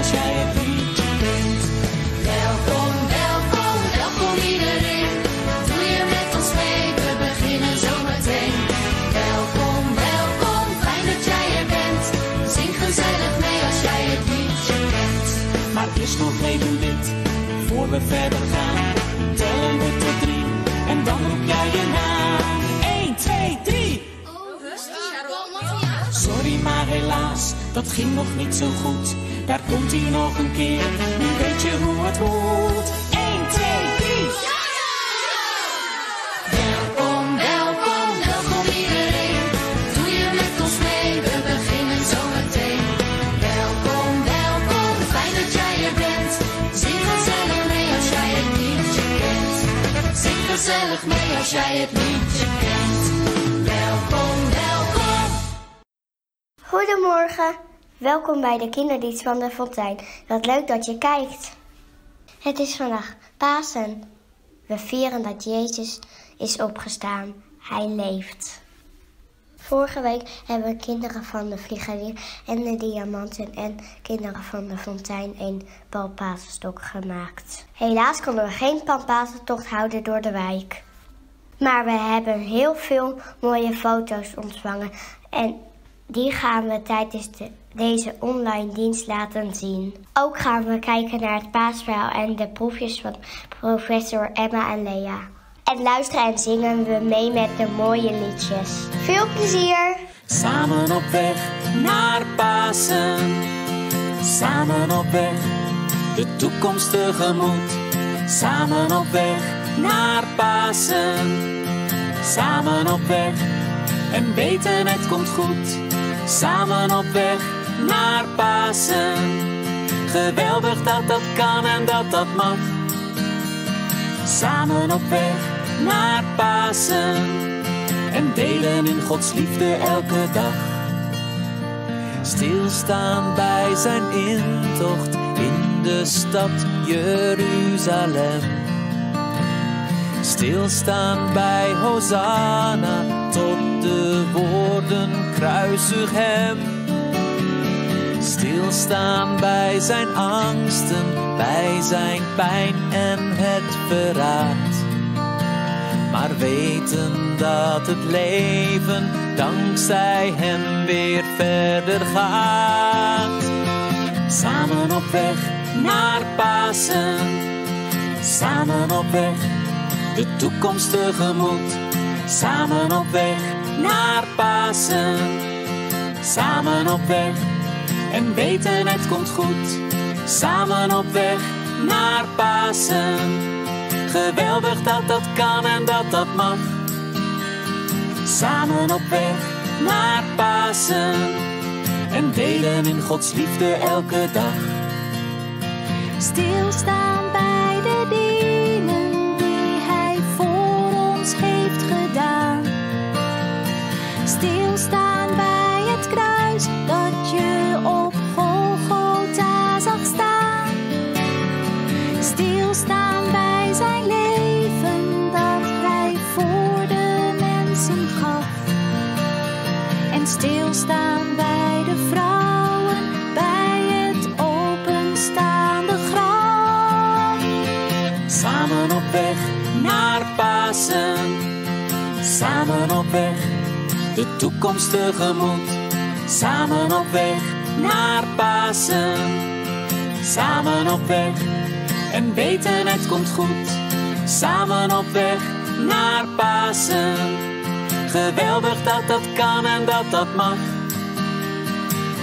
als jij het liedje kent. Welkom, welkom, welkom iedereen. Doe je met ons mee, we beginnen zometeen. Welkom, welkom, fijn dat jij er bent. Zing gezellig mee als jij het liedje kent. Maar eerst nog even dit, voor we verder gaan. Tellen we tot drie en dan roep jij je naam. 1, 2, 3. Sorry, maar helaas, dat ging nog niet zo goed. Daar komt hij nog een keer, nu weet je hoe het hoort. 1, 2, 3. Welkom, welkom, welkom iedereen. Doe je met ons mee, we beginnen zometeen. Welkom, welkom, fijn dat jij er bent. Zing gezellig mee als jij het liedje kent. Zing gezellig mee als jij het liedje kent. Welkom, welkom. Goedemorgen, welkom bij de kinderdienst van de Fontein. Wat leuk dat je kijkt. Het is vandaag Pasen. We vieren dat Jezus is opgestaan. Hij leeft. Vorige week hebben kinderen van de Vliegelier en de Diamanten en kinderen van de Fontein een balpasenstok gemaakt. Helaas konden we geen palpasentocht houden door de wijk. Maar we hebben heel veel mooie foto's ontvangen en die gaan we tijdens de- deze online dienst laten zien. Ook gaan we kijken naar het paasverhaal en de proefjes van professor Emma en Lea. En luisteren en zingen we mee met de mooie liedjes. Veel plezier! Samen op weg naar Pasen. Samen op weg de toekomst tegemoet. Samen op weg naar Pasen. Samen op weg en weten het komt goed. Samen op weg naar Pasen. Geweldig dat dat kan en dat dat mag. Samen op weg naar Pasen en delen in Gods liefde elke dag. Stilstaan bij zijn intocht in de stad Jeruzalem. Stilstaan bij Hosanna tot de woorden kruisig hem. Stilstaan bij zijn angsten, bij zijn pijn en het verraad maar weten dat het leven dankzij hem weer verder gaat. Samen op weg naar Pasen, samen op weg de toekomst tegemoet. Samen op weg naar Pasen, samen op weg en weten het komt goed. Samen op weg naar Pasen. Geweldig dat dat kan en dat dat mag. Samen op weg naar Pasen. En delen in Gods liefde elke dag. Stilstaan bij de dingen die Hij voor ons heeft gedaan. Stilstaan bij het kruis dat je op stilstaan bij de vrouwen bij het openstaande graf. Samen op weg naar Pasen. Samen op weg de toekomst tegemoet. Samen op weg naar Pasen. Samen op weg en weten het komt goed. Samen op weg naar Pasen. Geweldig dat dat kan en dat dat mag.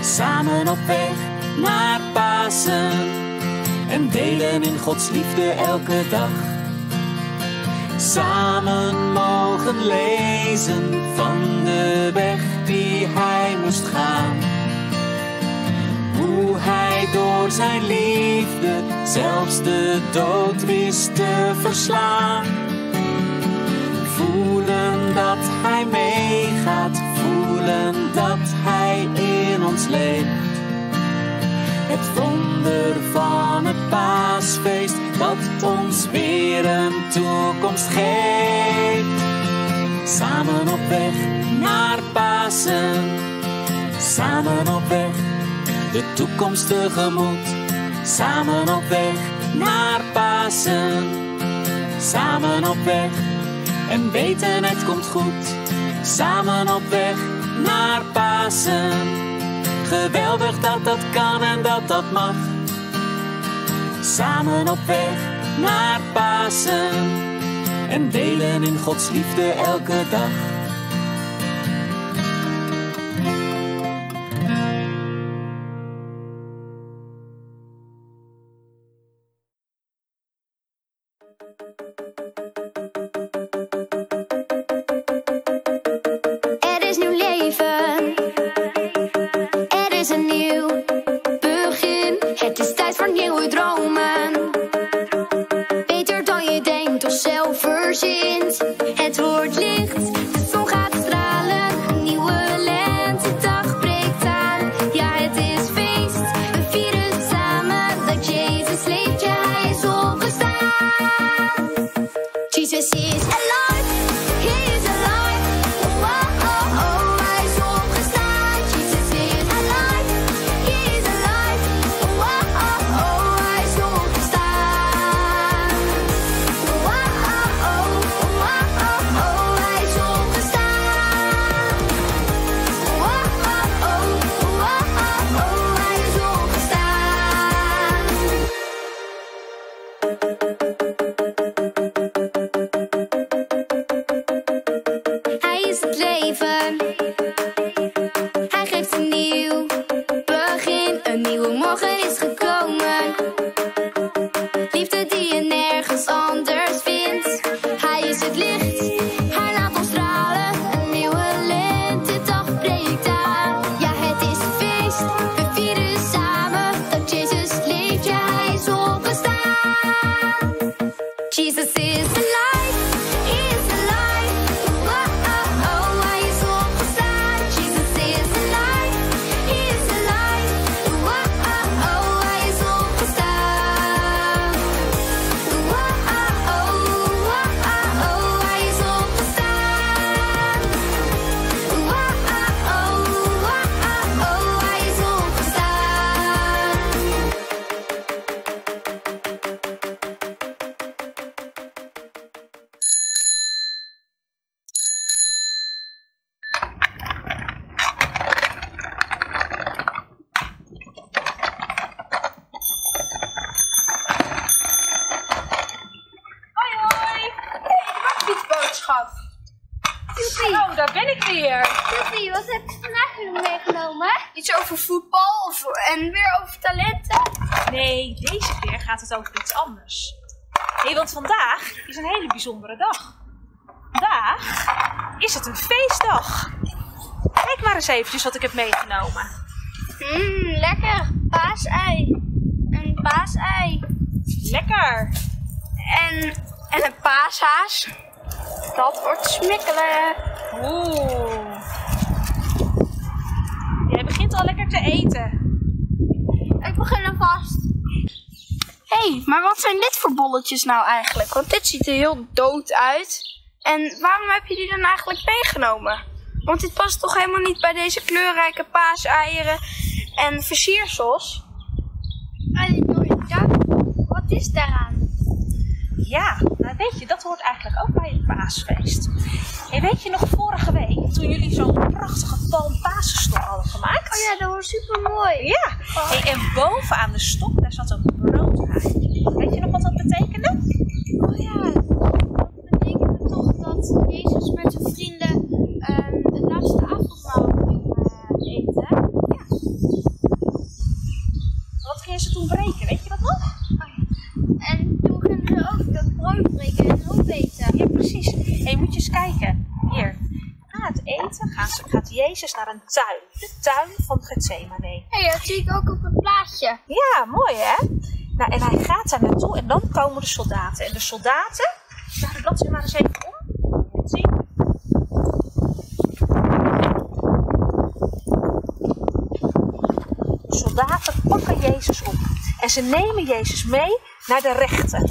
Samen op weg naar Pasen. En delen in Gods liefde elke dag. Samen mogen lezen van de weg die hij moest gaan. Hoe hij door zijn liefde zelfs de dood wist te verslaan. Hij meegaat, voelen dat hij in ons leeft. Het wonder van het paasfeest dat ons weer een toekomst geeft. Samen op weg naar Pasen, samen op weg de toekomst tegemoet. Samen op weg naar Pasen. Samen op weg en weten het komt goed. Samen op weg naar Pasen. Geweldig dat dat kan en dat dat mag. Samen op weg naar Pasen. En delen in Gods liefde elke dag. Bolletjes nou eigenlijk? Want dit ziet er heel dood uit. En waarom heb je die dan eigenlijk meegenomen? Want dit past toch helemaal niet bij deze kleurrijke paaseieren en versiersels? Wat is daaraan? Ja, nou weet je, dat hoort eigenlijk ook bij het paasfeest. En weet je nog vorige week, toen jullie zo'n prachtige palmpasenstok hadden gemaakt? Oh ja, dat was super mooi. Ja, Hey, en bovenaan de stok, daar zat een nog wat dat betekende? Oh ja, dat betekent toch dat Jezus met zijn vrienden ehm, het laatste avondmaal ging eten. Wat gingen ze toen breken, weet je dat nog? En toen gingen ze ook dat brood breken en opeten. Ja, precies. Hé, moet je eens kijken. Hier. Na het eten gaat, Jezus naar een tuin. De tuin van Gethsemane. Hé, hey, dat zie ik ook op het plaatje. Ja, mooi hè? Nou, en hij gaat daar naartoe en dan komen de soldaten. En de soldaten, nou, de bladzijde maar eens even om. Het zien? De soldaten pakken Jezus op en ze nemen Jezus mee naar de rechter.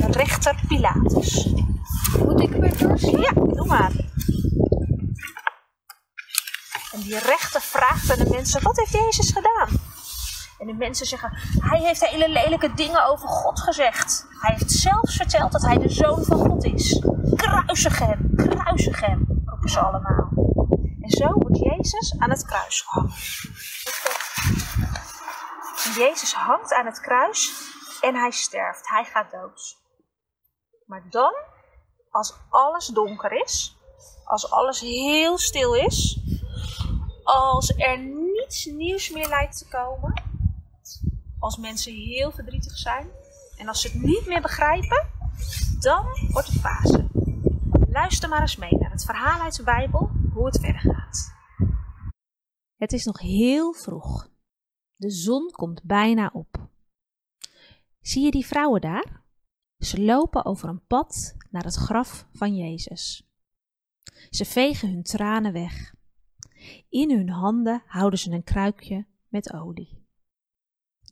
De rechter Pilatus. Moet ik weer doorslaan? Ja, doe maar. En die rechter vraagt aan de mensen: wat heeft Jezus gedaan? En de mensen zeggen, hij heeft hele lelijke dingen over God gezegd. Hij heeft zelfs verteld dat hij de zoon van God is. Kruisig hem, kruisig hem, roepen ze allemaal. En zo wordt Jezus aan het kruis gehangen. En Jezus hangt aan het kruis en hij sterft. Hij gaat dood. Maar dan, als alles donker is, als alles heel stil is, als er niets nieuws meer lijkt te komen, als mensen heel verdrietig zijn en als ze het niet meer begrijpen, dan wordt het Pasen. Luister maar eens mee naar het verhaal uit de Bijbel, hoe het verder gaat. Het is nog heel vroeg. De zon komt bijna op. Zie je die vrouwen daar? Ze lopen over een pad naar het graf van Jezus. Ze vegen hun tranen weg. In hun handen houden ze een kruikje met olie.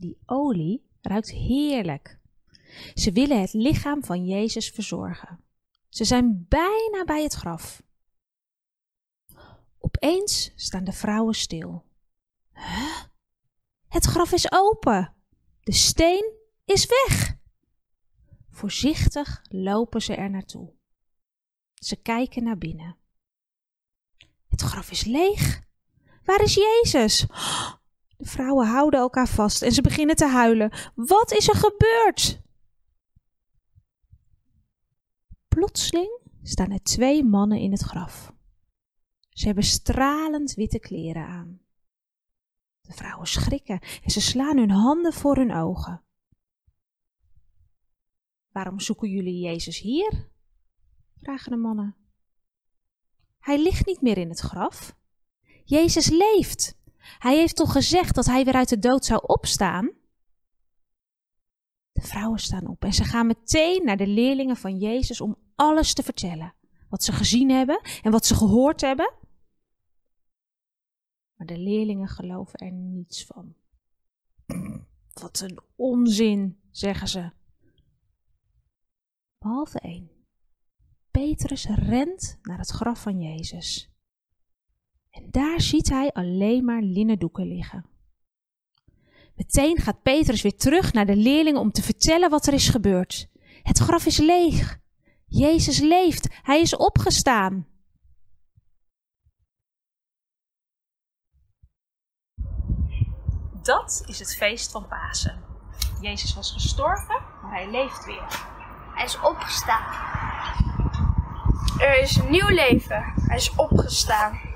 Die olie ruikt heerlijk. Ze willen het lichaam van Jezus verzorgen. Ze zijn bijna bij het graf. Opeens staan de vrouwen stil. Huh? Het graf is open. De steen is weg. Voorzichtig lopen ze er naartoe. Ze kijken naar binnen. Het graf is leeg. Waar is Jezus? De vrouwen houden elkaar vast en ze beginnen te huilen. Wat is er gebeurd? Plotseling staan er twee mannen in het graf. Ze hebben stralend witte kleren aan. De vrouwen schrikken en ze slaan hun handen voor hun ogen. Waarom zoeken jullie Jezus hier? vragen de mannen. Hij ligt niet meer in het graf. Jezus leeft. Hij heeft toch gezegd dat hij weer uit de dood zou opstaan? De vrouwen staan op en ze gaan meteen naar de leerlingen van Jezus om alles te vertellen. Wat ze gezien hebben en wat ze gehoord hebben. Maar de leerlingen geloven er niets van. Wat een onzin, zeggen ze. Behalve één. Petrus rent naar het graf van Jezus. En daar ziet hij alleen maar linnen doeken liggen. Meteen gaat Petrus weer terug naar de leerlingen om te vertellen wat er is gebeurd. Het graf is leeg. Jezus leeft. Hij is opgestaan. Dat is het feest van Pasen. Jezus was gestorven, maar hij leeft weer. Hij is opgestaan. Er is een nieuw leven. Hij is opgestaan.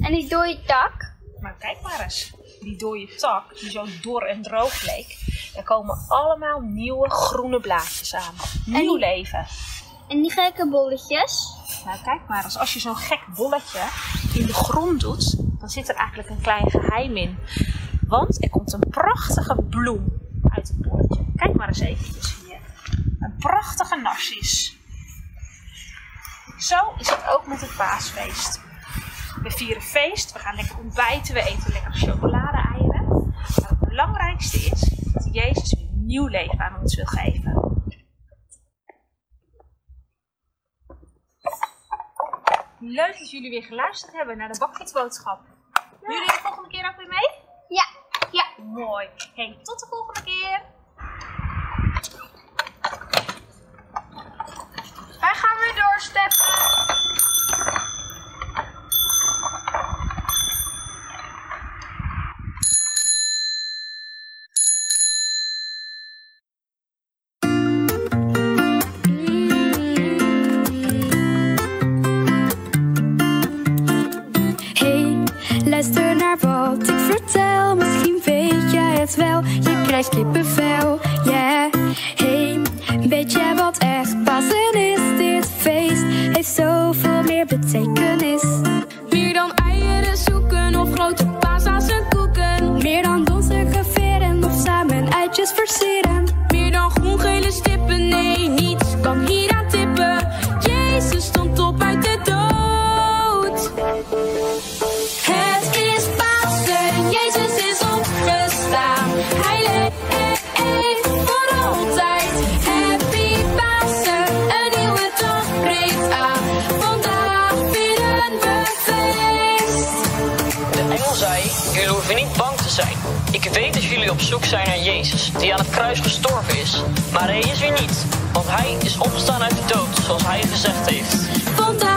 En die dode tak? Maar kijk maar eens, die dode tak, die zo dor en droog leek, er komen allemaal nieuwe groene blaadjes aan. Nieuw leven. En die gekke bolletjes? Nou, kijk maar eens, als je zo'n gek bolletje in de grond doet, dan zit er eigenlijk een klein geheim in. Want er komt een prachtige bloem uit het bolletje. Kijk maar eens eventjes hier. Een prachtige narcis. Zo is het ook met het paasfeest. We vieren feest, we gaan lekker ontbijten, we eten lekker chocolade-eieren. Maar het belangrijkste is dat Jezus weer nieuw leven aan ons wil geven. Leuk dat jullie weer geluisterd hebben naar de bakfietsboodschap. Doen jullie de volgende keer ook weer mee? Ja. Ja. Mooi. Hey, tot de volgende keer. Wij gaan weer doorsteppen. Je krijgt kippenvel, yeah. Hey, weet jij wat echt Pasen is? Dit feest heeft zoveel meer betekenis. Jullie op zoek zijn naar Jezus, die aan het kruis gestorven is. Maar hij is weer niet, want hij is opgestaan uit de dood, zoals hij gezegd heeft. Vandaag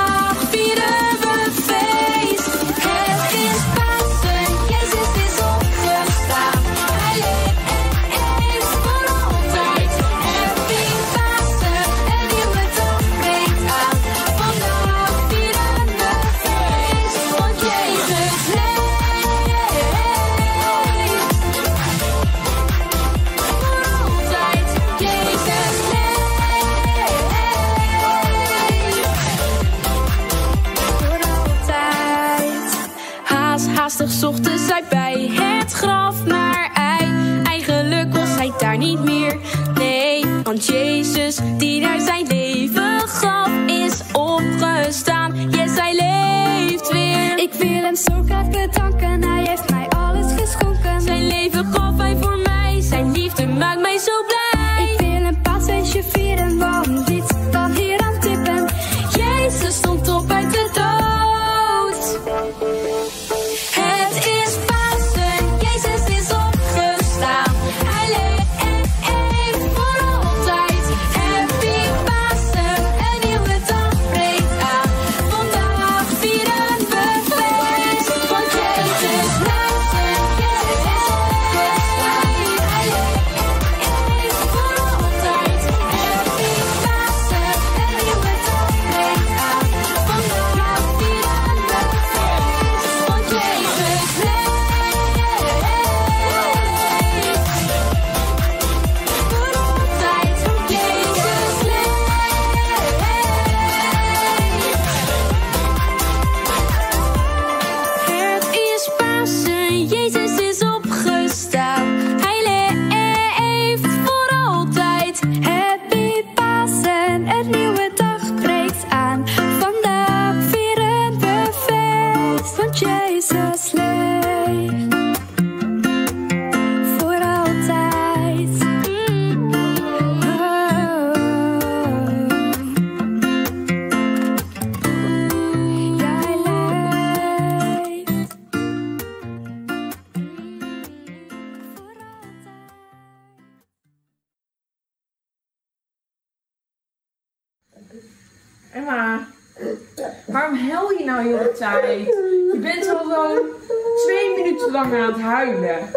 lang aan het huilen.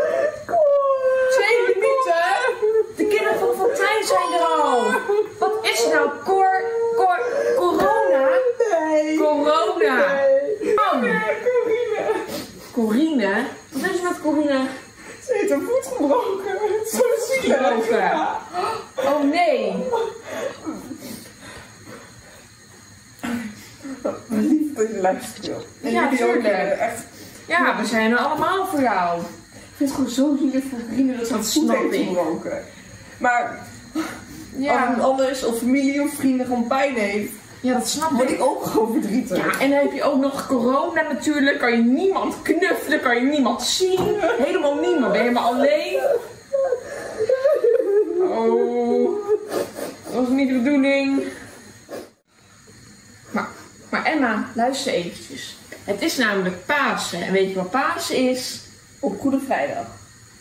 Twee minuten? De kinderen van Fontijn zijn er al. Wat is er nou? Cor, cor, corona? Nee. Corona. Nee. Corine. Corine? Wat is er met Corine? Ze heeft een voet gebroken. Zo zielig. Oh nee. Lief dat je. En Ja, jullie ook, Echt. Ja, we zijn er allemaal voor jou. Ik vind het gewoon zo zielig voor vrienden dat ze het snap heeft ik. gebroken. Maar als Ja, iemand anders of familie of vrienden gewoon pijn heeft, ja, dat snap word ik. ik ook gewoon verdrietig. Ja, en dan heb je ook nog corona natuurlijk. Kan je niemand knuffelen, kan je niemand zien. Helemaal niemand. Ben je maar alleen. Oh, dat was niet de bedoeling. Maar, maar Emma, luister eventjes. Het is namelijk Pasen. En weet je wat Pasen is? Op Goede Vrijdag.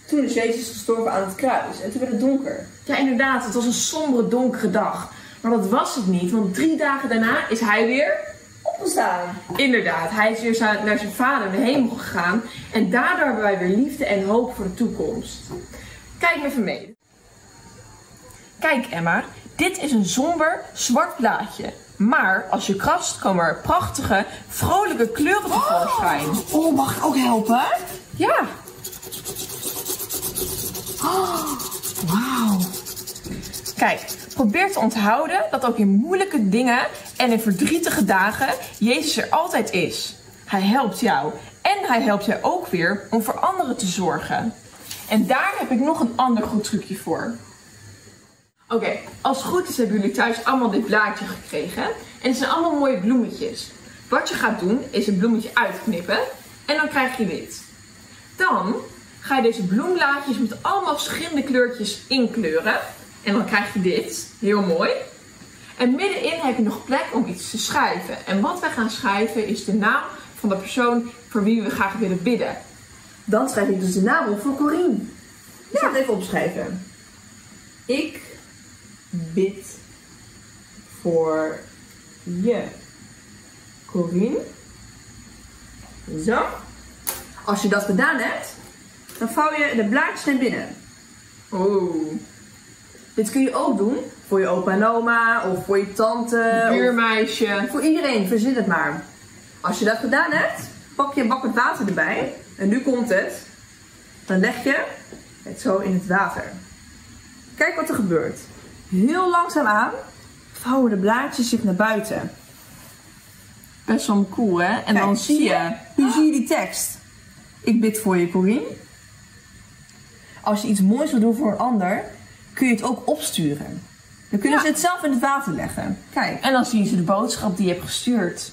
Toen is Jezus gestorven aan het kruis en toen werd het donker. Ja, inderdaad. Het was een sombere, donkere dag. Maar dat was het niet, want drie dagen daarna is hij weer Opgestaan. Inderdaad, hij is weer naar zijn vader in de hemel gegaan. En daardoor hebben wij weer liefde en hoop voor de toekomst. Kijk me even mee. Kijk Emma, dit is een somber zwart blaadje. Maar als je krast komen er prachtige, vrolijke kleuren tevoorschijn. Oh, mag ik ook helpen? Ja. Wauw. Kijk, probeer te onthouden dat ook in moeilijke dingen en in verdrietige dagen Jezus er altijd is. Hij helpt jou en hij helpt jou ook weer om voor anderen te zorgen. En daar heb ik nog een ander goed trucje voor. Oké, als het goed is hebben jullie thuis allemaal dit blaadje gekregen. En het zijn allemaal mooie bloemetjes. Wat je gaat doen is een bloemetje uitknippen en dan krijg je dit. Dan ga je deze bloemblaadjes met allemaal verschillende kleurtjes inkleuren. En dan krijg je dit. Heel mooi. En middenin heb je nog plek om iets te schrijven. En wat wij gaan schrijven is de naam van de persoon voor wie we graag willen bidden. Dan schrijf ik dus de naam op voor Corine. Ik zal het even opschrijven. Ik bid voor je. Corine. Zo. Als je dat gedaan hebt, dan vouw je de blaadjes naar binnen. Oeh. Dit kun je ook doen voor je opa en oma of voor je tante. Buurmeisje. voor iedereen, verzin het maar. Als je dat gedaan hebt, pak je een bak met water erbij. En nu komt het. Dan leg je het zo in het water. Kijk wat er gebeurt. Heel langzaam aan vouwen de blaadjes zich naar buiten. Best wel cool, hè? En Kijk, dan zie je... Nu zie je die tekst. Ik bid voor je, Corine. Als je iets moois wil doen voor een ander, kun je het ook opsturen. Dan kunnen Ja. ze het zelf in het water leggen. Kijk. En dan zien ze de boodschap die je hebt gestuurd.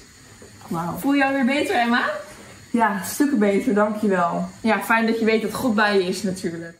Wauw. Voel je jou weer beter, Emma? Ja, stukken beter, dankjewel. Ja, fijn dat je weet dat God bij je is natuurlijk.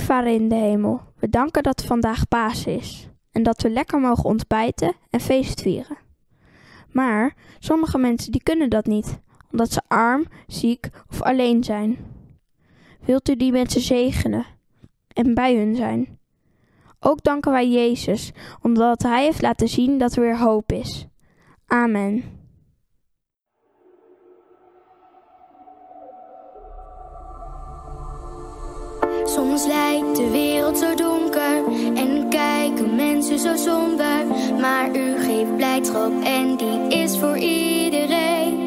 Vader in de hemel, we danken dat vandaag paas is en dat we lekker mogen ontbijten en feest vieren. Maar sommige mensen die kunnen dat niet, omdat ze arm, ziek of alleen zijn. Wilt u die mensen zegenen en bij hun zijn? Ook danken wij Jezus, omdat Hij heeft laten zien dat er weer hoop is. Amen. Soms lijkt de wereld zo donker en kijken mensen zo somber. Maar u geeft blijdschap en die is voor iedereen.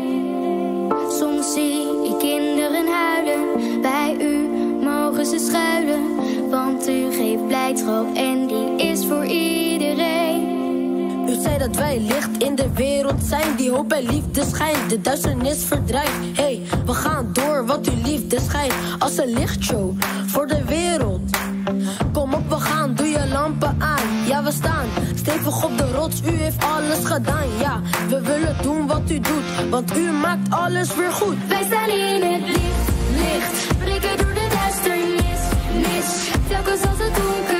Soms zie ik kinderen huilen, bij u mogen ze schuilen. Want u geeft blijdschap en die is voor iedereen. U zei dat wij licht in de wereld zijn, die hoop en liefde schijnt, de duisternis verdrijft. Hey, we gaan door, want uw liefde schijnt als een lichtshow voor de wereld. Kom op, we gaan, doe je lampen aan. Ja, we staan stevig op de rots, u heeft alles gedaan. Ja, we willen doen wat u doet, want u maakt alles weer goed. Wij staan in het licht, licht, breken door de duisternis, mis. Telkens als het donker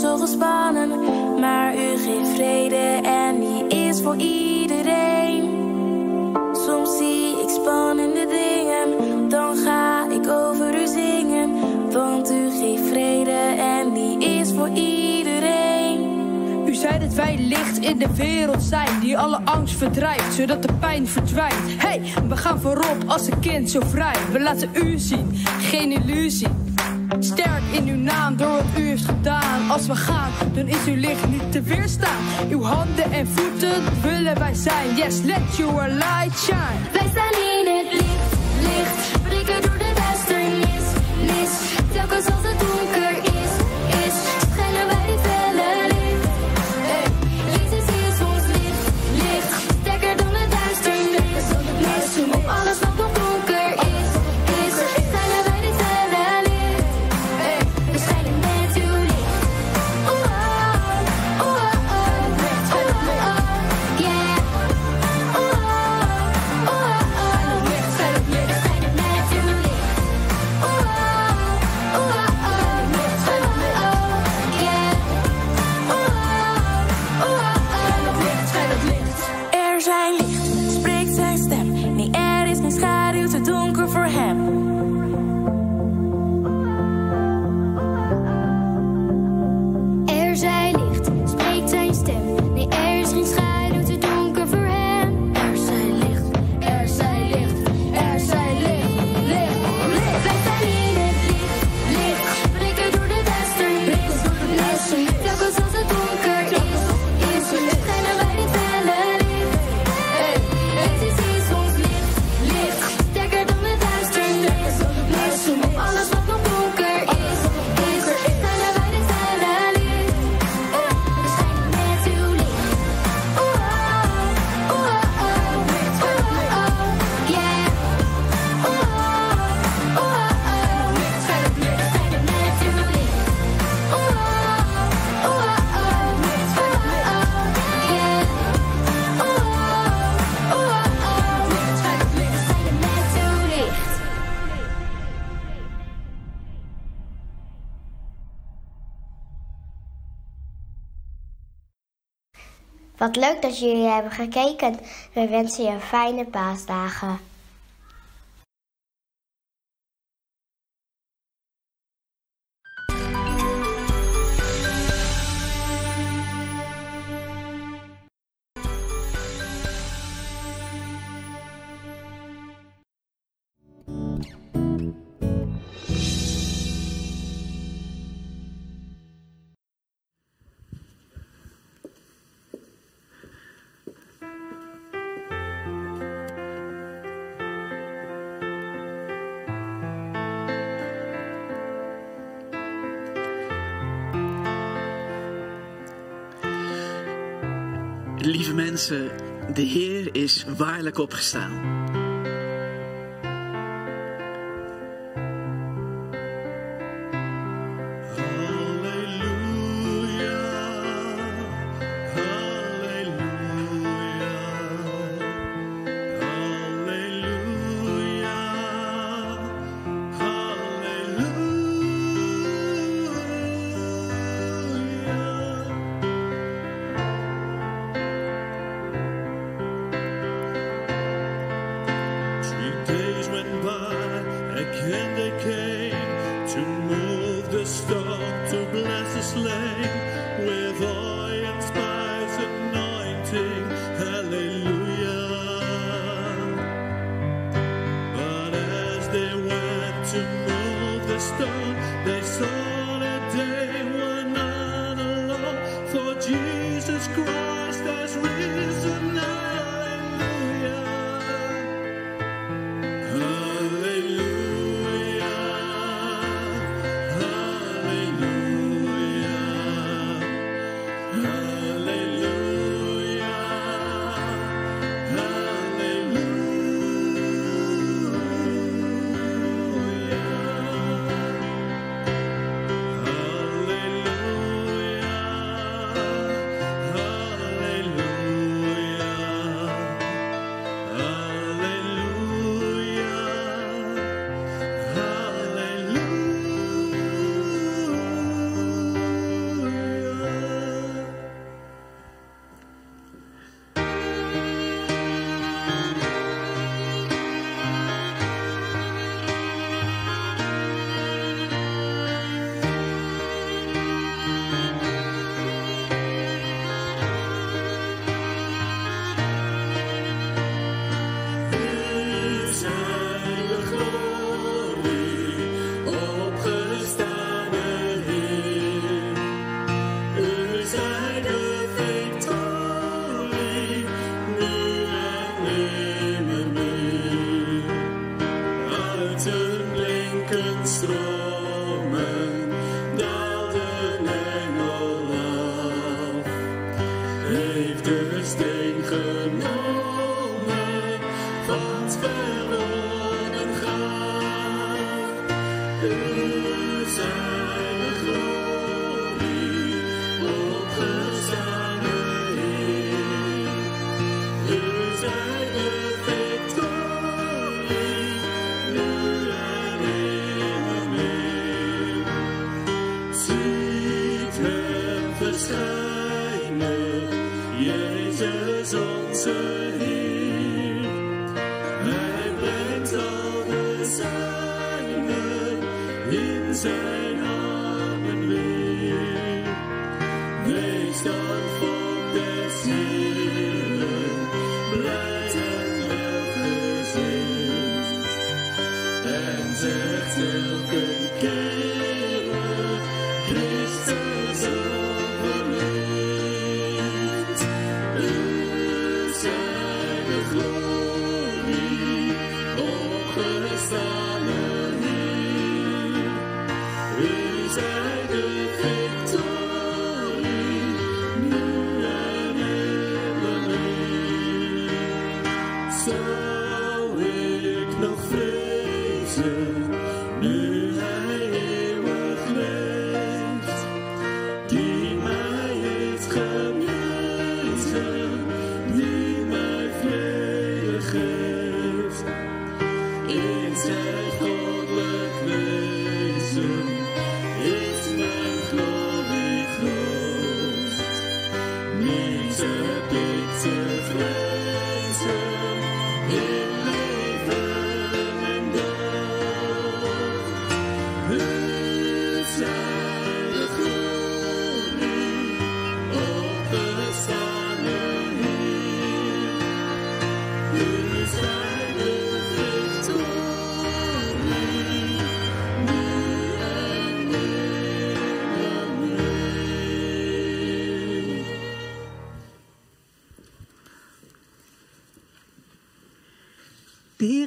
zo gespannen, maar u geeft vrede en die is voor iedereen. Soms zie ik spannende dingen, dan ga ik over u zingen, want u geeft vrede en die is voor iedereen. U zei dat wij licht in de wereld zijn, die alle angst verdrijft, zodat de pijn verdwijnt. Hey, we gaan voorop als een kind zo vrij, we laten u zien, geen illusie. Sterk in uw naam, door wat u heeft gedaan. Als we gaan, dan is uw licht niet te weerstaan. Uw handen en voeten willen wij zijn. Yes, let your light shine. Wij staan in het licht, licht. Breken door de duisternis, nis. Telkens als leuk dat jullie hebben gekeken. We wensen je een fijne paasdagen. de Heer is waarlijk opgestaan.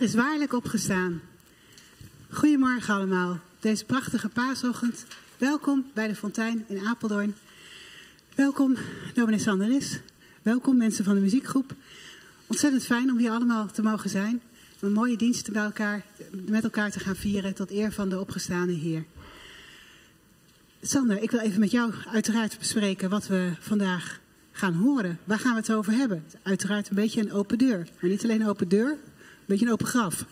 Is waarlijk opgestaan. Goedemorgen allemaal. Deze prachtige paasochtend. Welkom bij de Fontein in Apeldoorn. Welkom dominee Sanderis. Welkom mensen van de muziekgroep. Ontzettend fijn om hier allemaal te mogen zijn. Een mooie dienst bij elkaar, met elkaar te gaan vieren tot eer van de opgestane Heer. Sander, ik wil even met jou uiteraard bespreken wat we vandaag gaan horen. Waar gaan we het over hebben? Uiteraard een beetje een open deur. Maar niet alleen een open deur, beetje een open graf.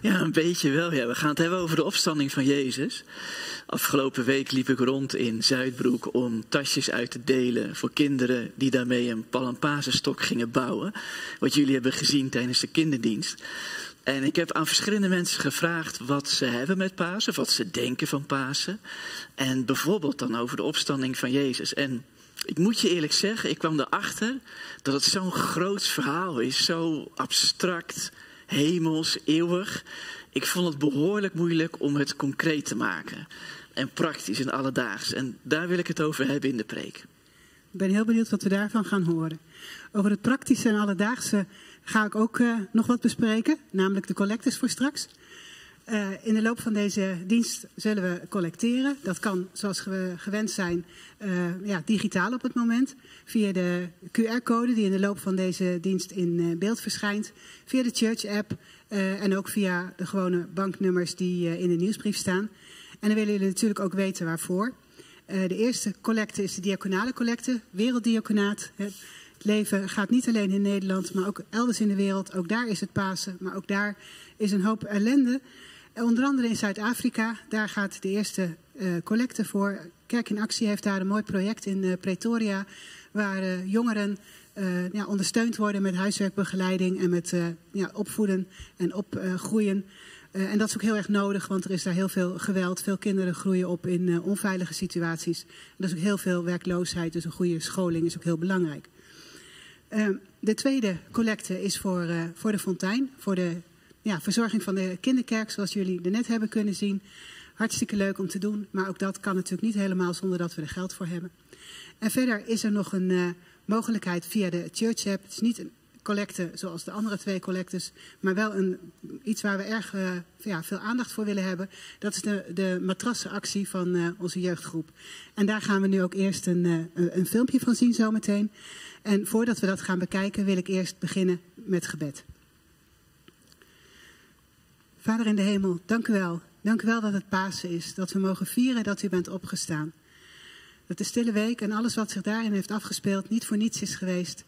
Ja, een beetje wel. Ja. We gaan het hebben over de opstanding van Jezus. Afgelopen week liep ik rond in Zuidbroek om tasjes uit te delen voor kinderen die daarmee een palampazenstok gingen bouwen. Wat jullie hebben gezien tijdens de kinderdienst. En ik heb aan verschillende mensen gevraagd wat ze hebben met Pasen, wat ze denken van Pasen. En bijvoorbeeld dan over de opstanding van Jezus. En ik moet je eerlijk zeggen, ik kwam erachter dat het zo'n groot verhaal is, zo abstract, hemels, eeuwig. Ik vond het behoorlijk moeilijk om het concreet te maken. En praktisch en alledaags. En daar wil ik het over hebben in de preek. Ik ben heel benieuwd wat we daarvan gaan horen. Over het praktische en alledaagse ga ik ook uh, nog wat bespreken, namelijk de collectes voor straks. Uh, in de loop van deze dienst zullen we collecteren. Dat kan, zoals we gewend zijn, uh, ja, digitaal op het moment. Via de QR-code die in de loop van deze dienst in beeld verschijnt. Via de Church-app en ook via de gewone banknummers die in de nieuwsbrief staan. En dan willen jullie natuurlijk ook weten waarvoor. de eerste collecte is de diaconale collecte, werelddiaconaat. Het leven gaat niet alleen in Nederland, maar ook elders in de wereld. Ook daar is het Pasen, maar ook daar is een hoop ellende. Onder andere in Zuid-Afrika, daar gaat de eerste collecte voor. Kerk in Actie heeft daar een mooi project in Pretoria, waar uh, jongeren ja, ondersteund worden met huiswerkbegeleiding en met ja, opvoeden en opgroeien. en dat is ook heel erg nodig, want er is daar heel veel geweld. Veel kinderen groeien op in onveilige situaties. Er is ook heel veel werkloosheid, dus een goede scholing is ook heel belangrijk. de tweede collecte is voor, voor de fontein, voor de ja, verzorging van de kinderkerk, zoals jullie er net hebben kunnen zien. Hartstikke leuk om te doen, maar ook dat kan natuurlijk niet helemaal zonder dat we er geld voor hebben. En verder is er nog een uh, mogelijkheid via de Church App. Het is niet een collecte zoals de andere twee collectes, maar wel een, iets waar we erg eh, ja, veel aandacht voor willen hebben. Dat is de, de matrassenactie van eh, onze jeugdgroep. En daar gaan we nu ook eerst een, eh, een, een filmpje van zien zometeen. En voordat we dat gaan bekijken wil ik eerst beginnen met gebed. Vader in de hemel, dank u wel. Dank u wel dat het Pasen is, dat we mogen vieren dat u bent opgestaan. Dat de stille week en alles wat zich daarin heeft afgespeeld niet voor niets is geweest.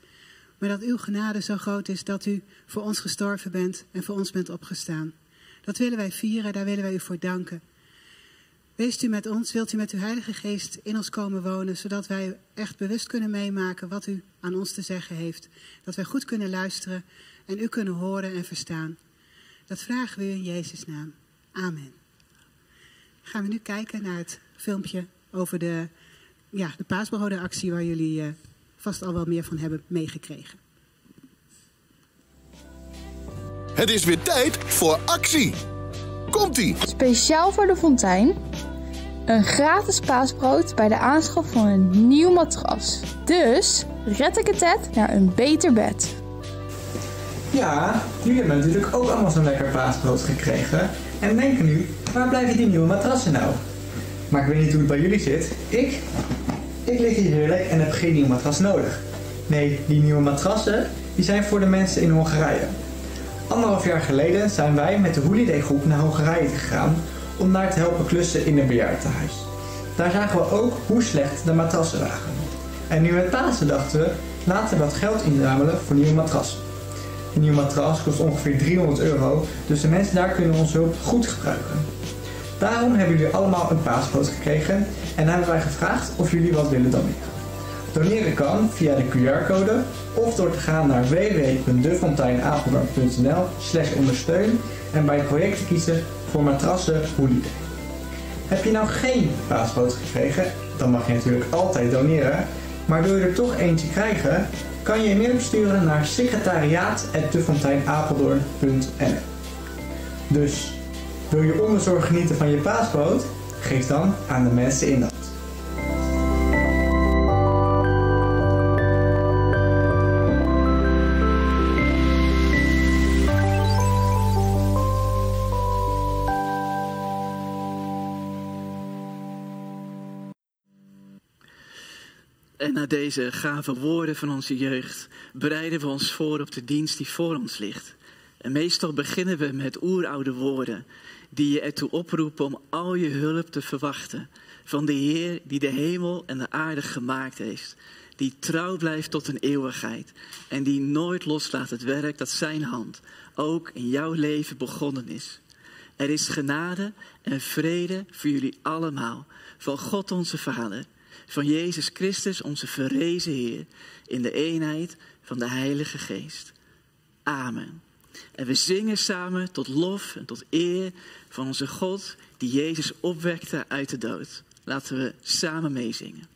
Maar dat uw genade zo groot is dat u voor ons gestorven bent en voor ons bent opgestaan. Dat willen wij vieren, daar willen wij u voor danken. Wees u met ons, wilt u met uw Heilige Geest in ons komen wonen, zodat wij echt bewust kunnen meemaken wat u aan ons te zeggen heeft. Dat wij goed kunnen luisteren en u kunnen horen en verstaan. Dat vragen we u in Jezus' naam. Amen. Gaan we nu kijken naar het filmpje over de, ja, de paasbrodenactie waar jullie eh, vast al wel meer van hebben meegekregen. Het is weer tijd voor actie. Komt-ie! Speciaal voor de fontein. Een gratis paasbrood bij de aanschaf van een nieuw matras. Dus red ik het het naar een beter bed. Ja, jullie hebben natuurlijk ook allemaal zo'n lekker paasbrood gekregen. En denken nu, waar blijven die nieuwe matrassen nou? Maar ik weet niet hoe het bij jullie zit. Ik? Ik lig hier heerlijk en heb geen nieuw matras nodig. Nee, die nieuwe matrassen, die zijn voor de mensen in Hongarije. Anderhalf jaar geleden zijn wij met de Holiday groep naar Hongarije gegaan om daar te helpen klussen in een bejaardentehuis. Daar zagen we ook hoe slecht de matrassen waren. En nu met Pasen dachten we, laten we wat geld inzamelen voor nieuwe matrassen. Een nieuw matras kost ongeveer 300 euro, dus de mensen daar kunnen onze hulp goed gebruiken. Daarom hebben jullie allemaal een paaspoot gekregen en hebben wij gevraagd of jullie wat willen doneren. Doneren kan via de QR-code of door te gaan naar www.defonteinapeldoorn.nl slash ondersteun en bij het project te kiezen voor matrassen Holiday. Heb je nou geen paaspoot gekregen, dan mag je natuurlijk altijd doneren, maar wil je er toch eentje krijgen, kan je een mail sturen naar secretariaat.defonteinapeldoorn.nl Dus, wil je onbezorgd genieten van je paaspoot? Geef dan aan de mensen in dat. En na deze gave woorden van onze jeugd bereiden we ons voor op de dienst die voor ons ligt. En meestal beginnen we met oeroude woorden die je ertoe oproepen om al je hulp te verwachten van de Heer die de hemel en de aarde gemaakt heeft. Die trouw blijft tot een eeuwigheid en die nooit loslaat het werk dat zijn hand ook in jouw leven begonnen is. Er is genade en vrede voor jullie allemaal, van God onze Vader, van Jezus Christus onze verrezen Heer, in de eenheid van de Heilige Geest. Amen. En we zingen samen tot lof en tot eer van onze God die Jezus opwekte uit de dood. Laten we samen meezingen.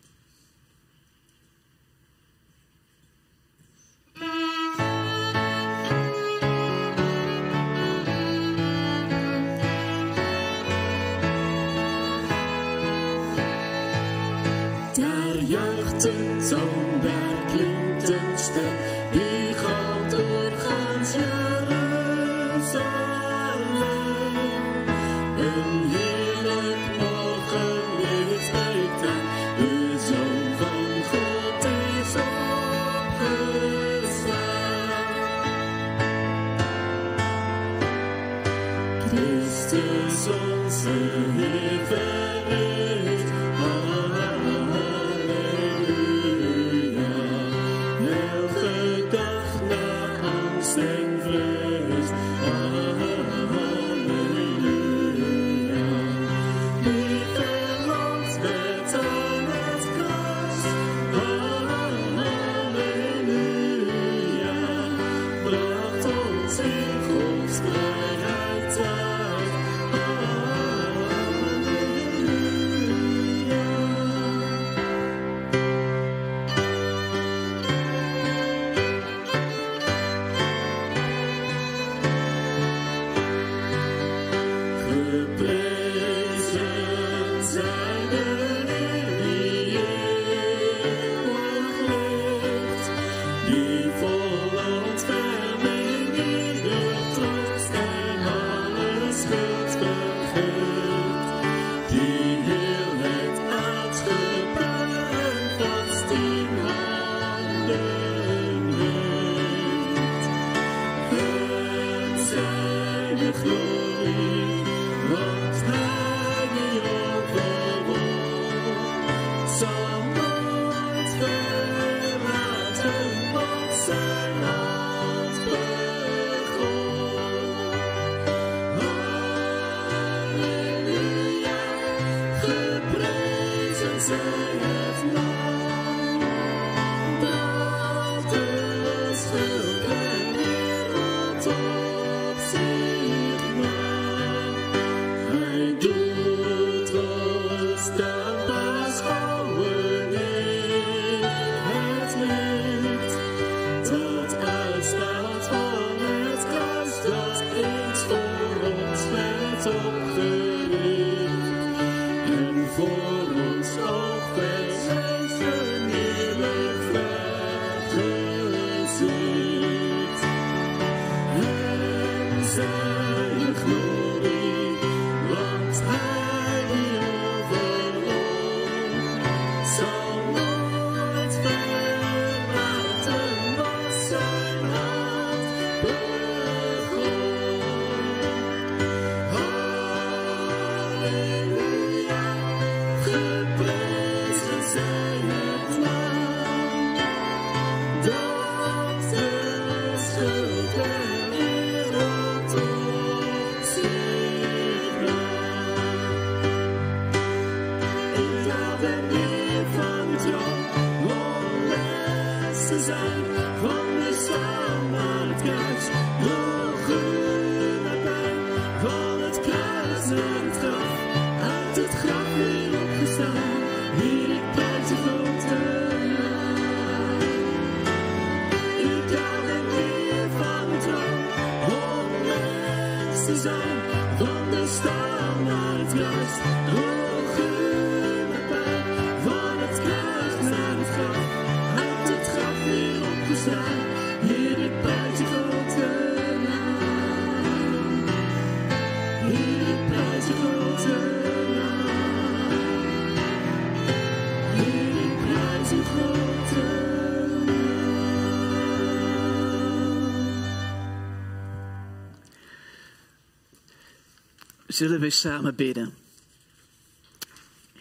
Zullen we samen bidden?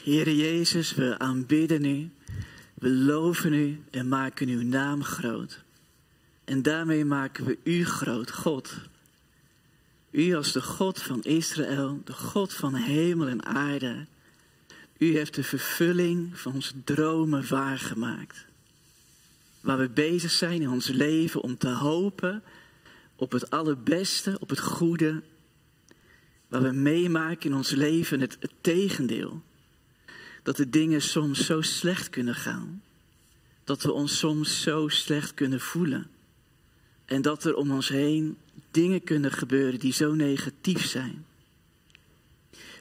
Heere Jezus, we aanbidden u, we loven u en maken uw naam groot. En daarmee maken we u groot, God. U als de God van Israël, de God van hemel en aarde. U heeft de vervulling van onze dromen waargemaakt. Waar we bezig zijn in ons leven om te hopen op het allerbeste, op het goede. Waar we meemaken in ons leven het, tegendeel. Dat de dingen soms zo slecht kunnen gaan. Dat we ons soms zo slecht kunnen voelen. En dat er om ons heen dingen kunnen gebeuren die zo negatief zijn.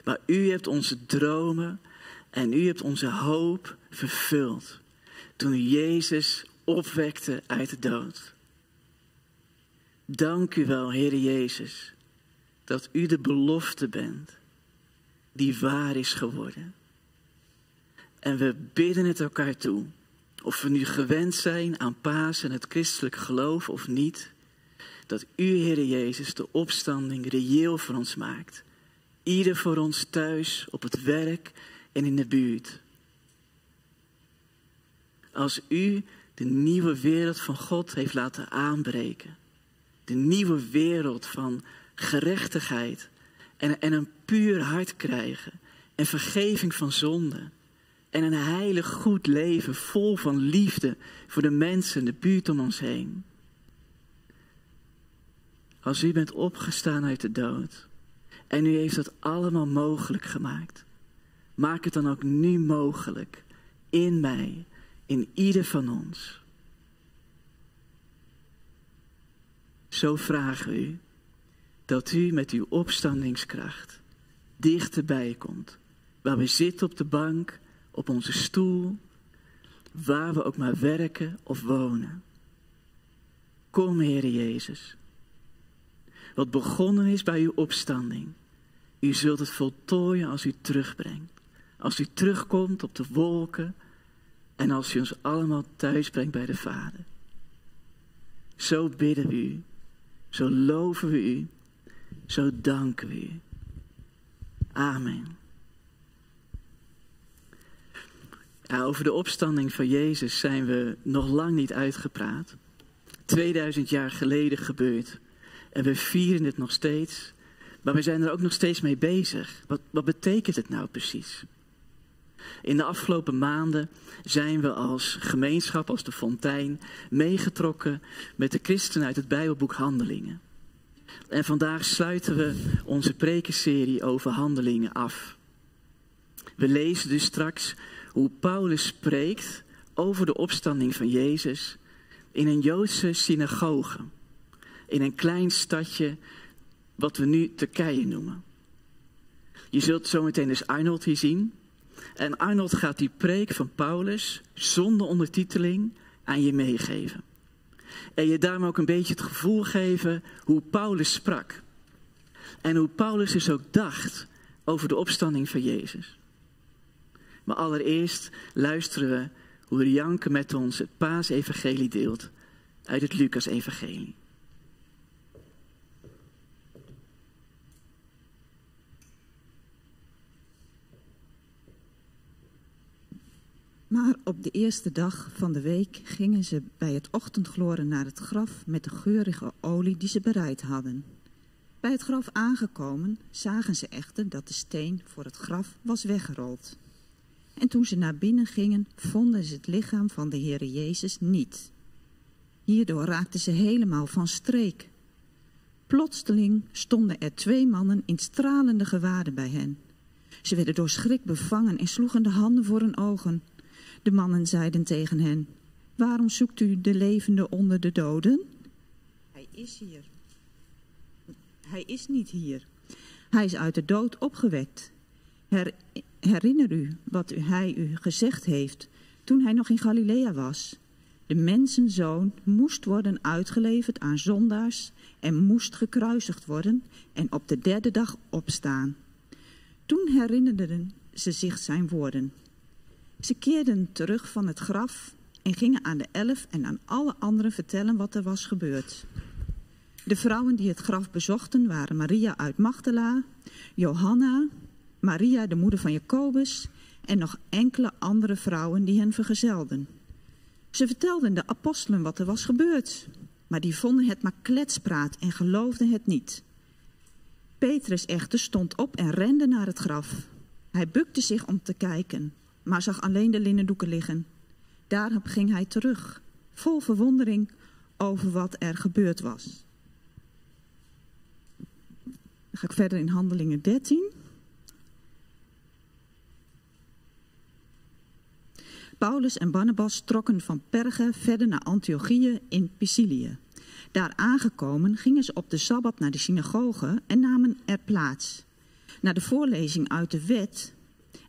Maar u hebt onze dromen en u hebt onze hoop vervuld. Toen u Jezus opwekte uit de dood. Dank u wel, Heer Jezus, dat u de belofte bent die waar is geworden. En we bidden het elkaar toe. Of we nu gewend zijn aan Pasen en het christelijk geloof of niet. Dat u, Heer Jezus, de opstanding reëel voor ons maakt. Ieder voor ons thuis, op het werk en in de buurt. Als u de nieuwe wereld van God heeft laten aanbreken. De nieuwe wereld van gerechtigheid en, en een puur hart krijgen. En vergeving van zonde. En een heilig goed leven vol van liefde voor de mensen, de buurt om ons heen. Als u bent opgestaan uit de dood en u heeft dat allemaal mogelijk gemaakt, maak het dan ook nu mogelijk in mij, in ieder van ons. Zo vragen we u dat u met uw opstandingskracht dichterbij komt, waar we zitten op de bank, op onze stoel, waar we ook maar werken of wonen. Kom, Heer Jezus. Wat begonnen is bij uw opstanding, u zult het voltooien als u terugbrengt. Als u terugkomt op de wolken en als u ons allemaal thuis brengt bij de Vader. Zo bidden we u, zo loven we u Zo danken we u. Amen. Over de opstanding van Jezus zijn we nog lang niet uitgepraat. 2000 jaar geleden gebeurd. En we vieren het nog steeds. Maar we zijn er ook nog steeds mee bezig. Wat, wat betekent het nou precies? In de afgelopen maanden zijn we als gemeenschap, als de Fontein, meegetrokken met de christenen uit het Bijbelboek Handelingen. En vandaag sluiten we onze prekenserie over handelingen af. We lezen dus straks hoe Paulus spreekt over de opstanding van Jezus in een Joodse synagoge. In een klein stadje wat we nu Turkije noemen. Je zult zometeen dus Arnold hier zien. En Arnold gaat die preek van Paulus zonder ondertiteling aan je meegeven. En je daarom ook een beetje het gevoel geven hoe Paulus sprak. En hoe Paulus dus ook dacht over de opstanding van Jezus. Maar allereerst luisteren we hoe Rianke met ons het paasevangelie deelt uit het Lucas-evangelie. Maar op de eerste dag van de week gingen ze bij het ochtendgloren naar het graf met de geurige olie die ze bereid hadden. Bij het graf aangekomen zagen ze echter dat de steen voor het graf was weggerold. En toen ze naar binnen gingen, vonden ze het lichaam van de Heere Jezus niet. Hierdoor raakten ze helemaal van streek. Plotseling stonden er twee mannen in stralende gewaden bij hen. Ze werden door schrik bevangen en sloegen de handen voor hun ogen. De mannen zeiden tegen hen, waarom zoekt u de levende onder de doden? Hij is hier. Hij is niet hier. Hij is uit de dood opgewekt. Her, herinner u wat u, hij u gezegd heeft toen hij nog in Galilea was. De mensenzoon moest worden uitgeleverd aan zondaars en moest gekruisigd worden en op de derde dag opstaan. Toen herinnerden ze zich zijn woorden. Ze keerden terug van het graf en gingen aan de elf en aan alle anderen vertellen wat er was gebeurd. De vrouwen die het graf bezochten waren Maria uit Magdala, Johanna, Maria de moeder van Jacobus en nog enkele andere vrouwen die hen vergezelden. Ze vertelden de apostelen wat er was gebeurd, maar die vonden het maar kletspraat en geloofden het niet. Petrus echter stond op en rende naar het graf. Hij bukte zich om te kijken, maar zag alleen de linnendoeken liggen. Daarop ging hij terug, vol verwondering over wat er gebeurd was. Dan ga ik verder in Handelingen 13. Paulus en Barnabas trokken van Perge verder naar Antiochië in Pisidië. Daar aangekomen gingen ze op de Sabbat naar de synagoge en namen er plaats. Na de voorlezing uit de wet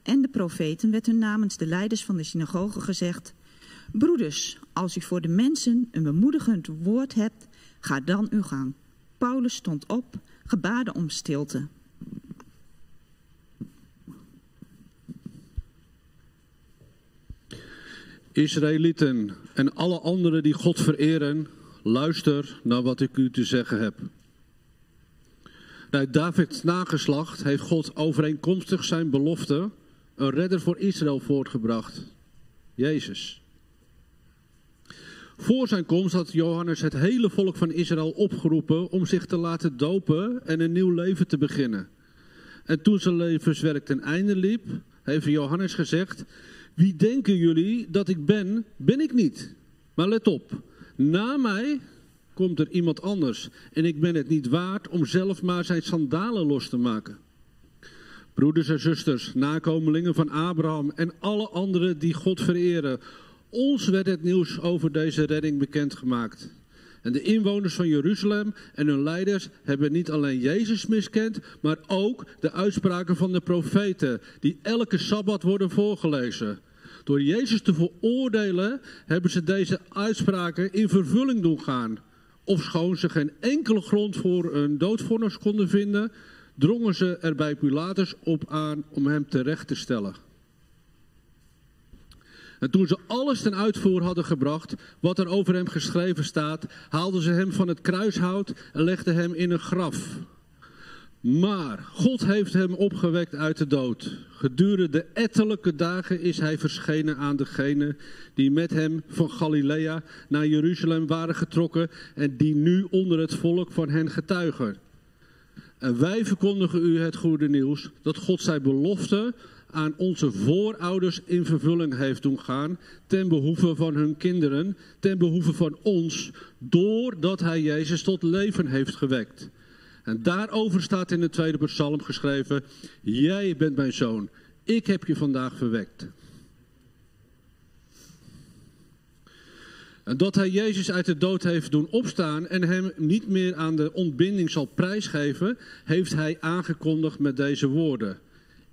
en de profeten werd hun namens de leiders van de synagoge gezegd... Broeders, als u voor de mensen een bemoedigend woord hebt, ga dan uw gang. Paulus stond op, gebaarde om stilte. Israëlieten en alle anderen die God vereren, luister naar wat ik u te zeggen heb. Uit Davids nageslacht heeft God overeenkomstig zijn belofte een redder voor Israël voortgebracht. Jezus. Voor zijn komst had Johannes het hele volk van Israël opgeroepen om zich te laten dopen en een nieuw leven te beginnen. En toen zijn levenswerk ten einde liep, heeft Johannes gezegd: Wie denken jullie dat ik ben, ben ik niet. Maar let op, na mij komt er iemand anders en ik ben het niet waard om zelf maar zijn sandalen los te maken. Broeders en zusters, nakomelingen van Abraham en alle anderen die God vereren, ons werd het nieuws over deze redding bekendgemaakt. En de inwoners van Jeruzalem en hun leiders hebben niet alleen Jezus miskend, maar ook de uitspraken van de profeten, die elke sabbat worden voorgelezen. Door Jezus te veroordelen hebben ze deze uitspraken in vervulling doen gaan. Ofschoon ze geen enkele grond voor een doodvonnis konden vinden, drongen ze er bij Pilatus op aan om hem terecht te stellen. En toen ze alles ten uitvoer hadden gebracht, wat er over hem geschreven staat, haalden ze hem van het kruishout en legden hem in een graf. Maar God heeft hem opgewekt uit de dood. Gedurende ettelijke dagen is hij verschenen aan degenen die met hem van Galilea naar Jeruzalem waren getrokken en die nu onder het volk van hen getuigen. En wij verkondigen u het goede nieuws dat God zijn belofte aan onze voorouders in vervulling heeft doen gaan, ten behoeve van hun kinderen, ten behoeve van ons, doordat hij Jezus tot leven heeft gewekt. En daarover staat in de tweede psalm geschreven, jij bent mijn zoon, ik heb je vandaag verwekt. Dat hij Jezus uit de dood heeft doen opstaan en hem niet meer aan de ontbinding zal prijsgeven, heeft hij aangekondigd met deze woorden.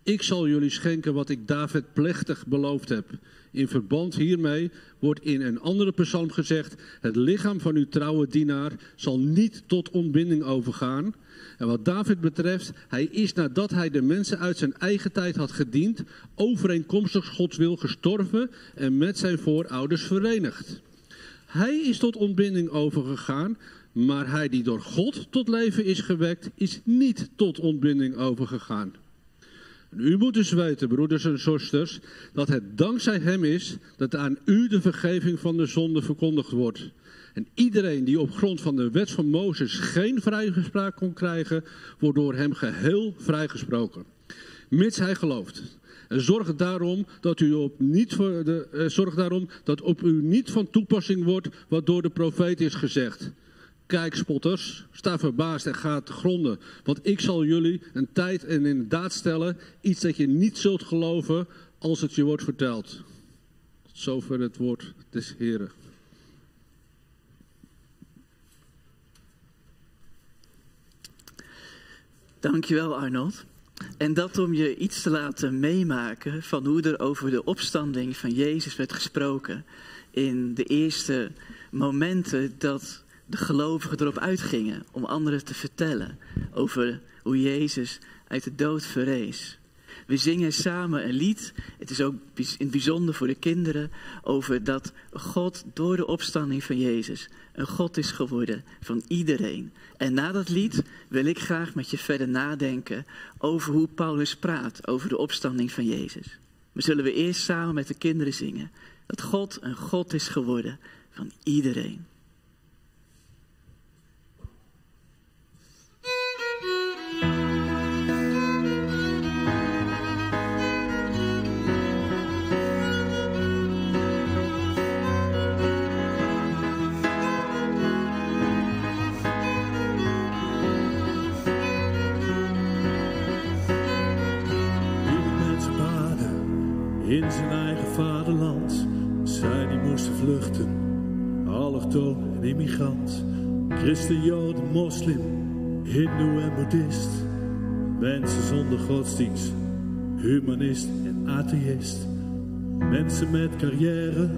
Ik zal jullie schenken wat ik David plechtig beloofd heb. In verband hiermee wordt in een andere psalm gezegd: Het lichaam van uw trouwe dienaar zal niet tot ontbinding overgaan. En wat David betreft, hij is nadat hij de mensen uit zijn eigen tijd had gediend, overeenkomstig Gods wil gestorven en met zijn voorouders verenigd. Hij is tot ontbinding overgegaan, maar hij die door God tot leven is gewekt, is niet tot ontbinding overgegaan. U moet dus weten, broeders en zusters, dat het dankzij hem is dat aan u de vergeving van de zonde verkondigd wordt. En iedereen die op grond van de wet van Mozes geen vrijgespraak kon krijgen, wordt door hem geheel vrijgesproken. Mits hij gelooft. Zorg daarom dat u op niet voor de, eh, zorg daarom dat op u niet van toepassing wordt wat door de profeet is gezegd. Kijk, spotters, sta verbaasd en ga te gronden. Want ik zal jullie een tijd en in daad stellen, iets dat je niet zult geloven als het je wordt verteld. Tot zover het woord des Heren. Dankjewel Arnold. En dat om je iets te laten meemaken van hoe er over de opstanding van Jezus werd gesproken. In de eerste momenten dat de gelovigen erop uitgingen om anderen te vertellen over hoe Jezus uit de dood verrees. We zingen samen een lied, het is ook in het bijzonder voor de kinderen, over dat God door de opstanding van Jezus een God is geworden van iedereen. En na dat lied wil ik graag met je verder nadenken over hoe Paulus praat over de opstanding van Jezus. Maar zullen we eerst samen met de kinderen zingen dat God een God is geworden van iedereen. In zijn eigen vaderland. Zij die moesten vluchten, allochtoon en immigrant. Christen, joden, moslim, hindoe en boeddhist. Mensen zonder godsdienst, humanist en atheïst. Mensen met carrière,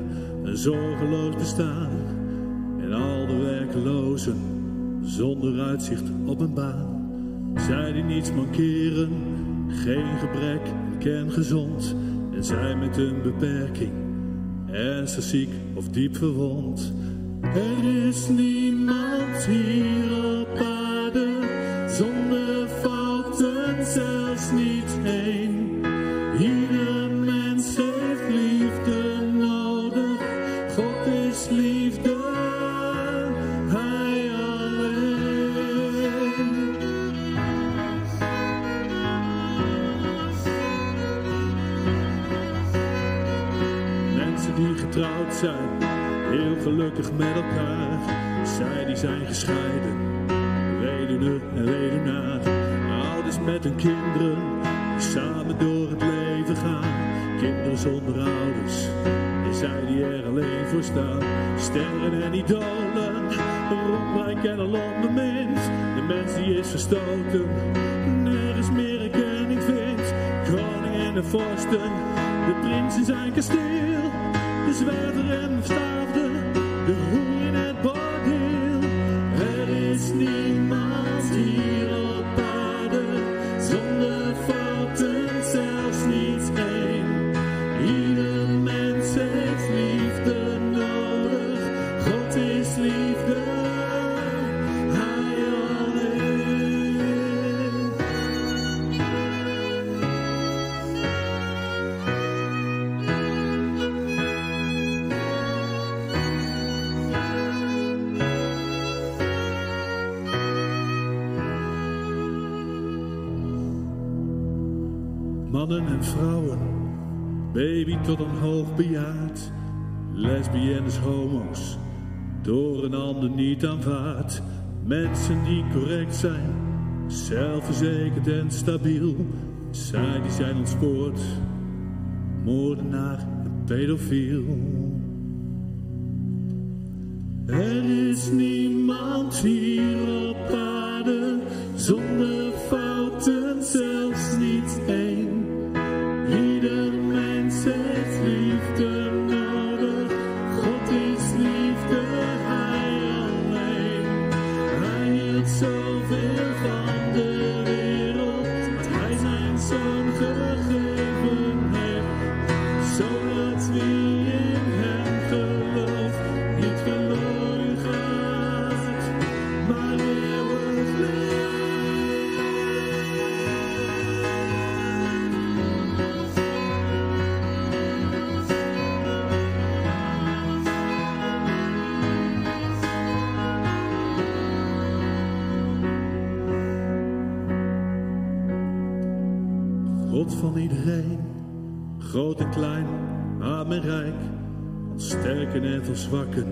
een zorgeloos bestaan. En al de werklozen, zonder uitzicht op een baan. Zij die niets mankeren, geen gebrek en kerngezond. En zij met een beperking, ernstig ziek of diep verwond. Er is niemand hier gelukkig met elkaar. Zij die zijn gescheiden, weduwe en weduwnaar. Ouders met hun kinderen, die samen door het leven gaan. Kinderen zonder ouders, en zij die er alleen voor staan. Sterren en idolen, rondrijk en al onbemind. De mens die is verstoten, nergens meer erkenning vindt. Koning en de vorsten, de prins in zijn kasteel. De zwerver en de verstaafde, de mannen en vrouwen, baby tot een hoogbejaard, lesbiennes, homo's, door een ander niet aanvaard. Mensen die correct zijn, zelfverzekerd en stabiel, zij die zijn ontspoord, moordenaar en pedofiel. Er is niemand hier op aarde sterken en van zwakken.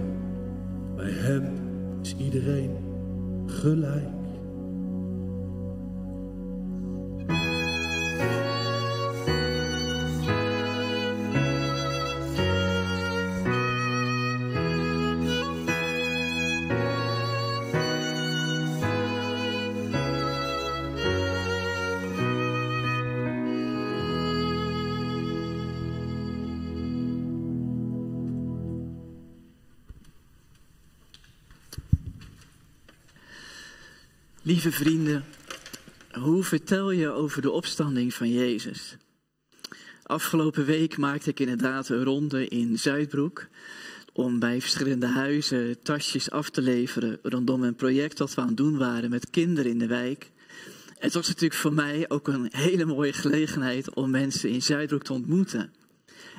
Lieve vrienden, hoe vertel je over de opstanding van Jezus? Afgelopen week maakte ik inderdaad een ronde in Zuidbroek om bij verschillende huizen tasjes af te leveren rondom een project dat we aan het doen waren met kinderen in de wijk. Het was natuurlijk voor mij ook een hele mooie gelegenheid om mensen in Zuidbroek te ontmoeten.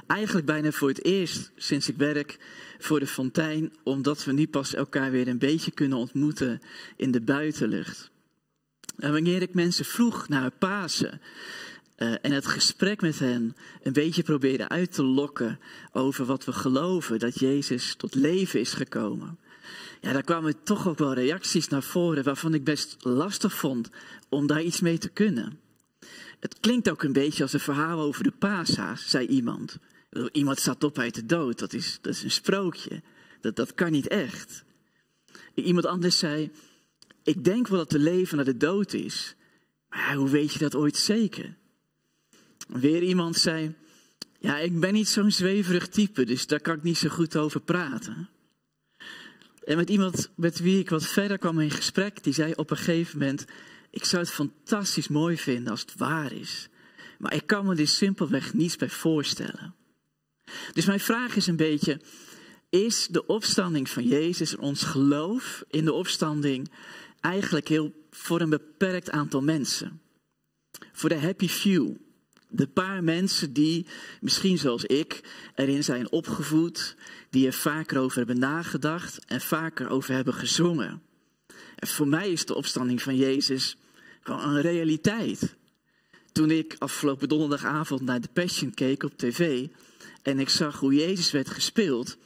Eigenlijk bijna voor het eerst sinds ik werk voor de fontein, omdat we nu pas elkaar weer een beetje kunnen ontmoeten in de buitenlucht. En wanneer ik mensen vroeg naar Pasen eh, en het gesprek met hen een beetje probeerde uit te lokken over wat we geloven, dat Jezus tot leven is gekomen. Ja, daar kwamen toch ook wel reacties naar voren waarvan ik best lastig vond om daar iets mee te kunnen. Het klinkt ook een beetje als een verhaal over de Pasa's, zei iemand. Iemand staat op uit de dood, dat is, dat is een sprookje. Dat, dat kan niet echt. Iemand anders zei, ik denk wel dat de leven naar de dood is. Maar hoe weet je dat ooit zeker? Weer iemand zei, ja, ik ben niet zo'n zweverig type, dus daar kan ik niet zo goed over praten. En met iemand met wie ik wat verder kwam in gesprek, die zei op een gegeven moment, ik zou het fantastisch mooi vinden als het waar is. Maar ik kan me er simpelweg niets bij voorstellen. Dus mijn vraag is een beetje, is de opstanding van Jezus en ons geloof in de opstanding eigenlijk heel voor een beperkt aantal mensen? Voor de happy few. De paar mensen die, misschien zoals ik, erin zijn opgevoed, die er vaker over hebben nagedacht en vaker over hebben gezongen. En voor mij is de opstanding van Jezus gewoon een realiteit. Toen ik afgelopen donderdagavond naar de Passion keek op tv en ik zag hoe Jezus werd gespeeld,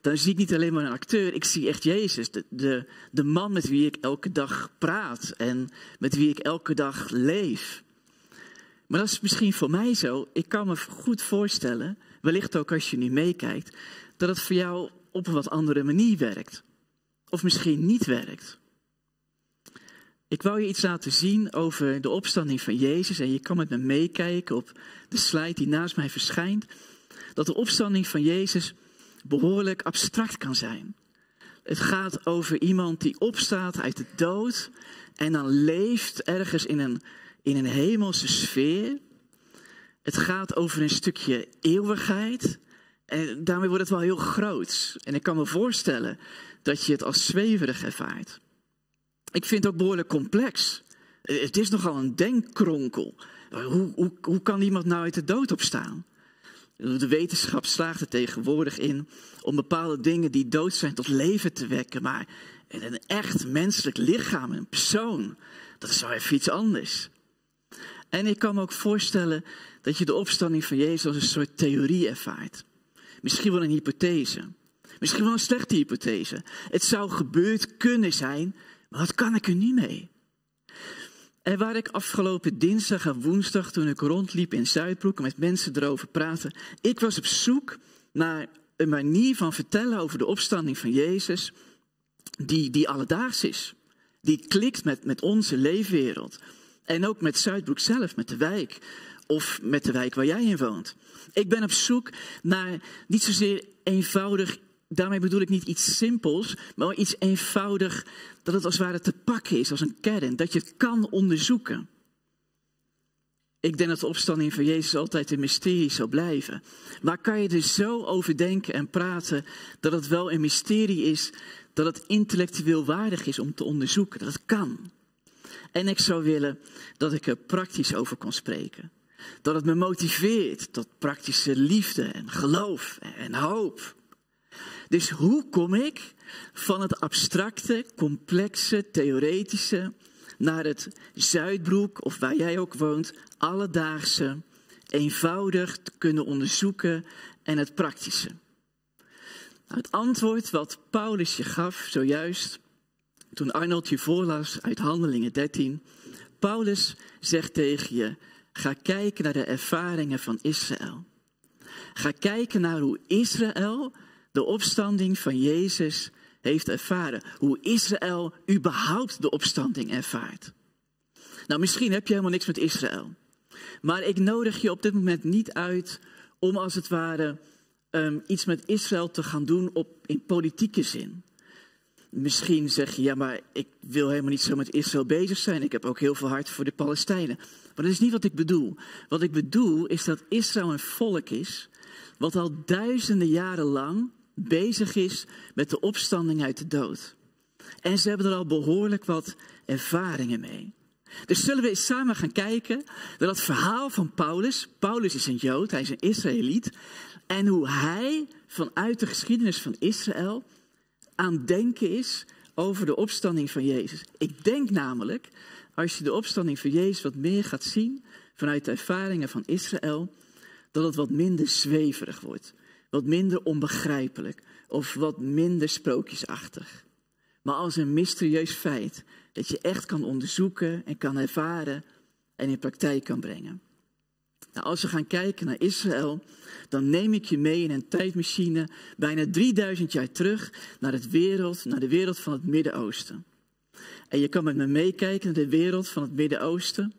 dan zie ik niet alleen maar een acteur, ik zie echt Jezus, de, de, de man met wie ik elke dag praat en met wie ik elke dag leef. Maar dat is misschien voor mij zo. Ik kan me goed voorstellen, wellicht ook als je nu meekijkt, dat het voor jou op een wat andere manier werkt. Of misschien niet werkt. Ik wou je iets laten zien over de opstanding van Jezus. En je kan met me meekijken op de slide die naast mij verschijnt. Dat de opstanding van Jezus behoorlijk abstract kan zijn. Het gaat over iemand die opstaat uit de dood en dan leeft ergens in een, in een hemelse sfeer. Het gaat over een stukje eeuwigheid. En daarmee wordt het wel heel groot. En ik kan me voorstellen dat je het als zweverig ervaart. Ik vind het ook behoorlijk complex. Het is nogal een denkkronkel. Hoe, hoe, hoe kan iemand nou uit de dood opstaan? De wetenschap slaagt er tegenwoordig in om bepaalde dingen die dood zijn tot leven te wekken. Maar een echt menselijk lichaam, een persoon, dat is wel even iets anders. En ik kan me ook voorstellen dat je de opstanding van Jezus als een soort theorie ervaart. Misschien wel een hypothese. Misschien wel een slechte hypothese. Het zou gebeurd kunnen zijn, maar wat kan ik er nu mee? En waar ik afgelopen dinsdag en woensdag, toen ik rondliep in Zuidbroek en met mensen erover praatte, ik was op zoek naar een manier van vertellen over de opstanding van Jezus, die, die alledaags is. Die klikt met, met onze leefwereld. En ook met Zuidbroek zelf, met de wijk. Of met de wijk waar jij in woont. Ik ben op zoek naar niet zozeer eenvoudig, daarmee bedoel ik niet iets simpels, maar iets eenvoudig dat het als het ware te pakken is, als een kern, dat je het kan onderzoeken. Ik denk dat de opstanding van Jezus altijd een mysterie zal blijven. Maar kan je er zo over denken en praten dat het wel een mysterie is, dat het intellectueel waardig is om te onderzoeken, dat het kan. En ik zou willen dat ik er praktisch over kon spreken. Dat het me motiveert tot praktische liefde en geloof en hoop. Dus hoe kom ik van het abstracte, complexe, theoretische naar het Zuidbroek of waar jij ook woont, alledaagse, eenvoudig te kunnen onderzoeken en het praktische? Nou, het antwoord wat Paulus je gaf zojuist, toen Arnold je voorlas uit Handelingen 13. Paulus zegt tegen je, ga kijken naar de ervaringen van Israël. Ga kijken naar hoe Israël de opstanding van Jezus heeft ervaren. Hoe Israël überhaupt de opstanding ervaart. Nou, misschien heb je helemaal niks met Israël. Maar ik nodig je op dit moment niet uit om als het ware um, iets met Israël te gaan doen op, in politieke zin. Misschien zeg je, ja, maar ik wil helemaal niet zo met Israël bezig zijn. Ik heb ook heel veel hart voor de Palestijnen. Maar dat is niet wat ik bedoel. Wat ik bedoel is dat Israël een volk is, wat al duizenden jaren lang bezig is met de opstanding uit de dood. En ze hebben er al behoorlijk wat ervaringen mee. Dus zullen we eens samen gaan kijken naar dat verhaal van Paulus. Paulus is een Jood, hij is een Israëliet. En hoe hij vanuit de geschiedenis van Israël aan denken is over de opstanding van Jezus. Ik denk namelijk, als je de opstanding van Jezus wat meer gaat zien vanuit de ervaringen van Israël, dat het wat minder zweverig wordt, wat minder onbegrijpelijk of wat minder sprookjesachtig. Maar als een mysterieus feit dat je echt kan onderzoeken en kan ervaren en in praktijk kan brengen. Nou, als we gaan kijken naar Israël, dan neem ik je mee in een tijdmachine bijna 3000 jaar terug naar, het wereld, naar de wereld van het Midden-Oosten. En je kan met me meekijken naar de wereld van het Midden-Oosten.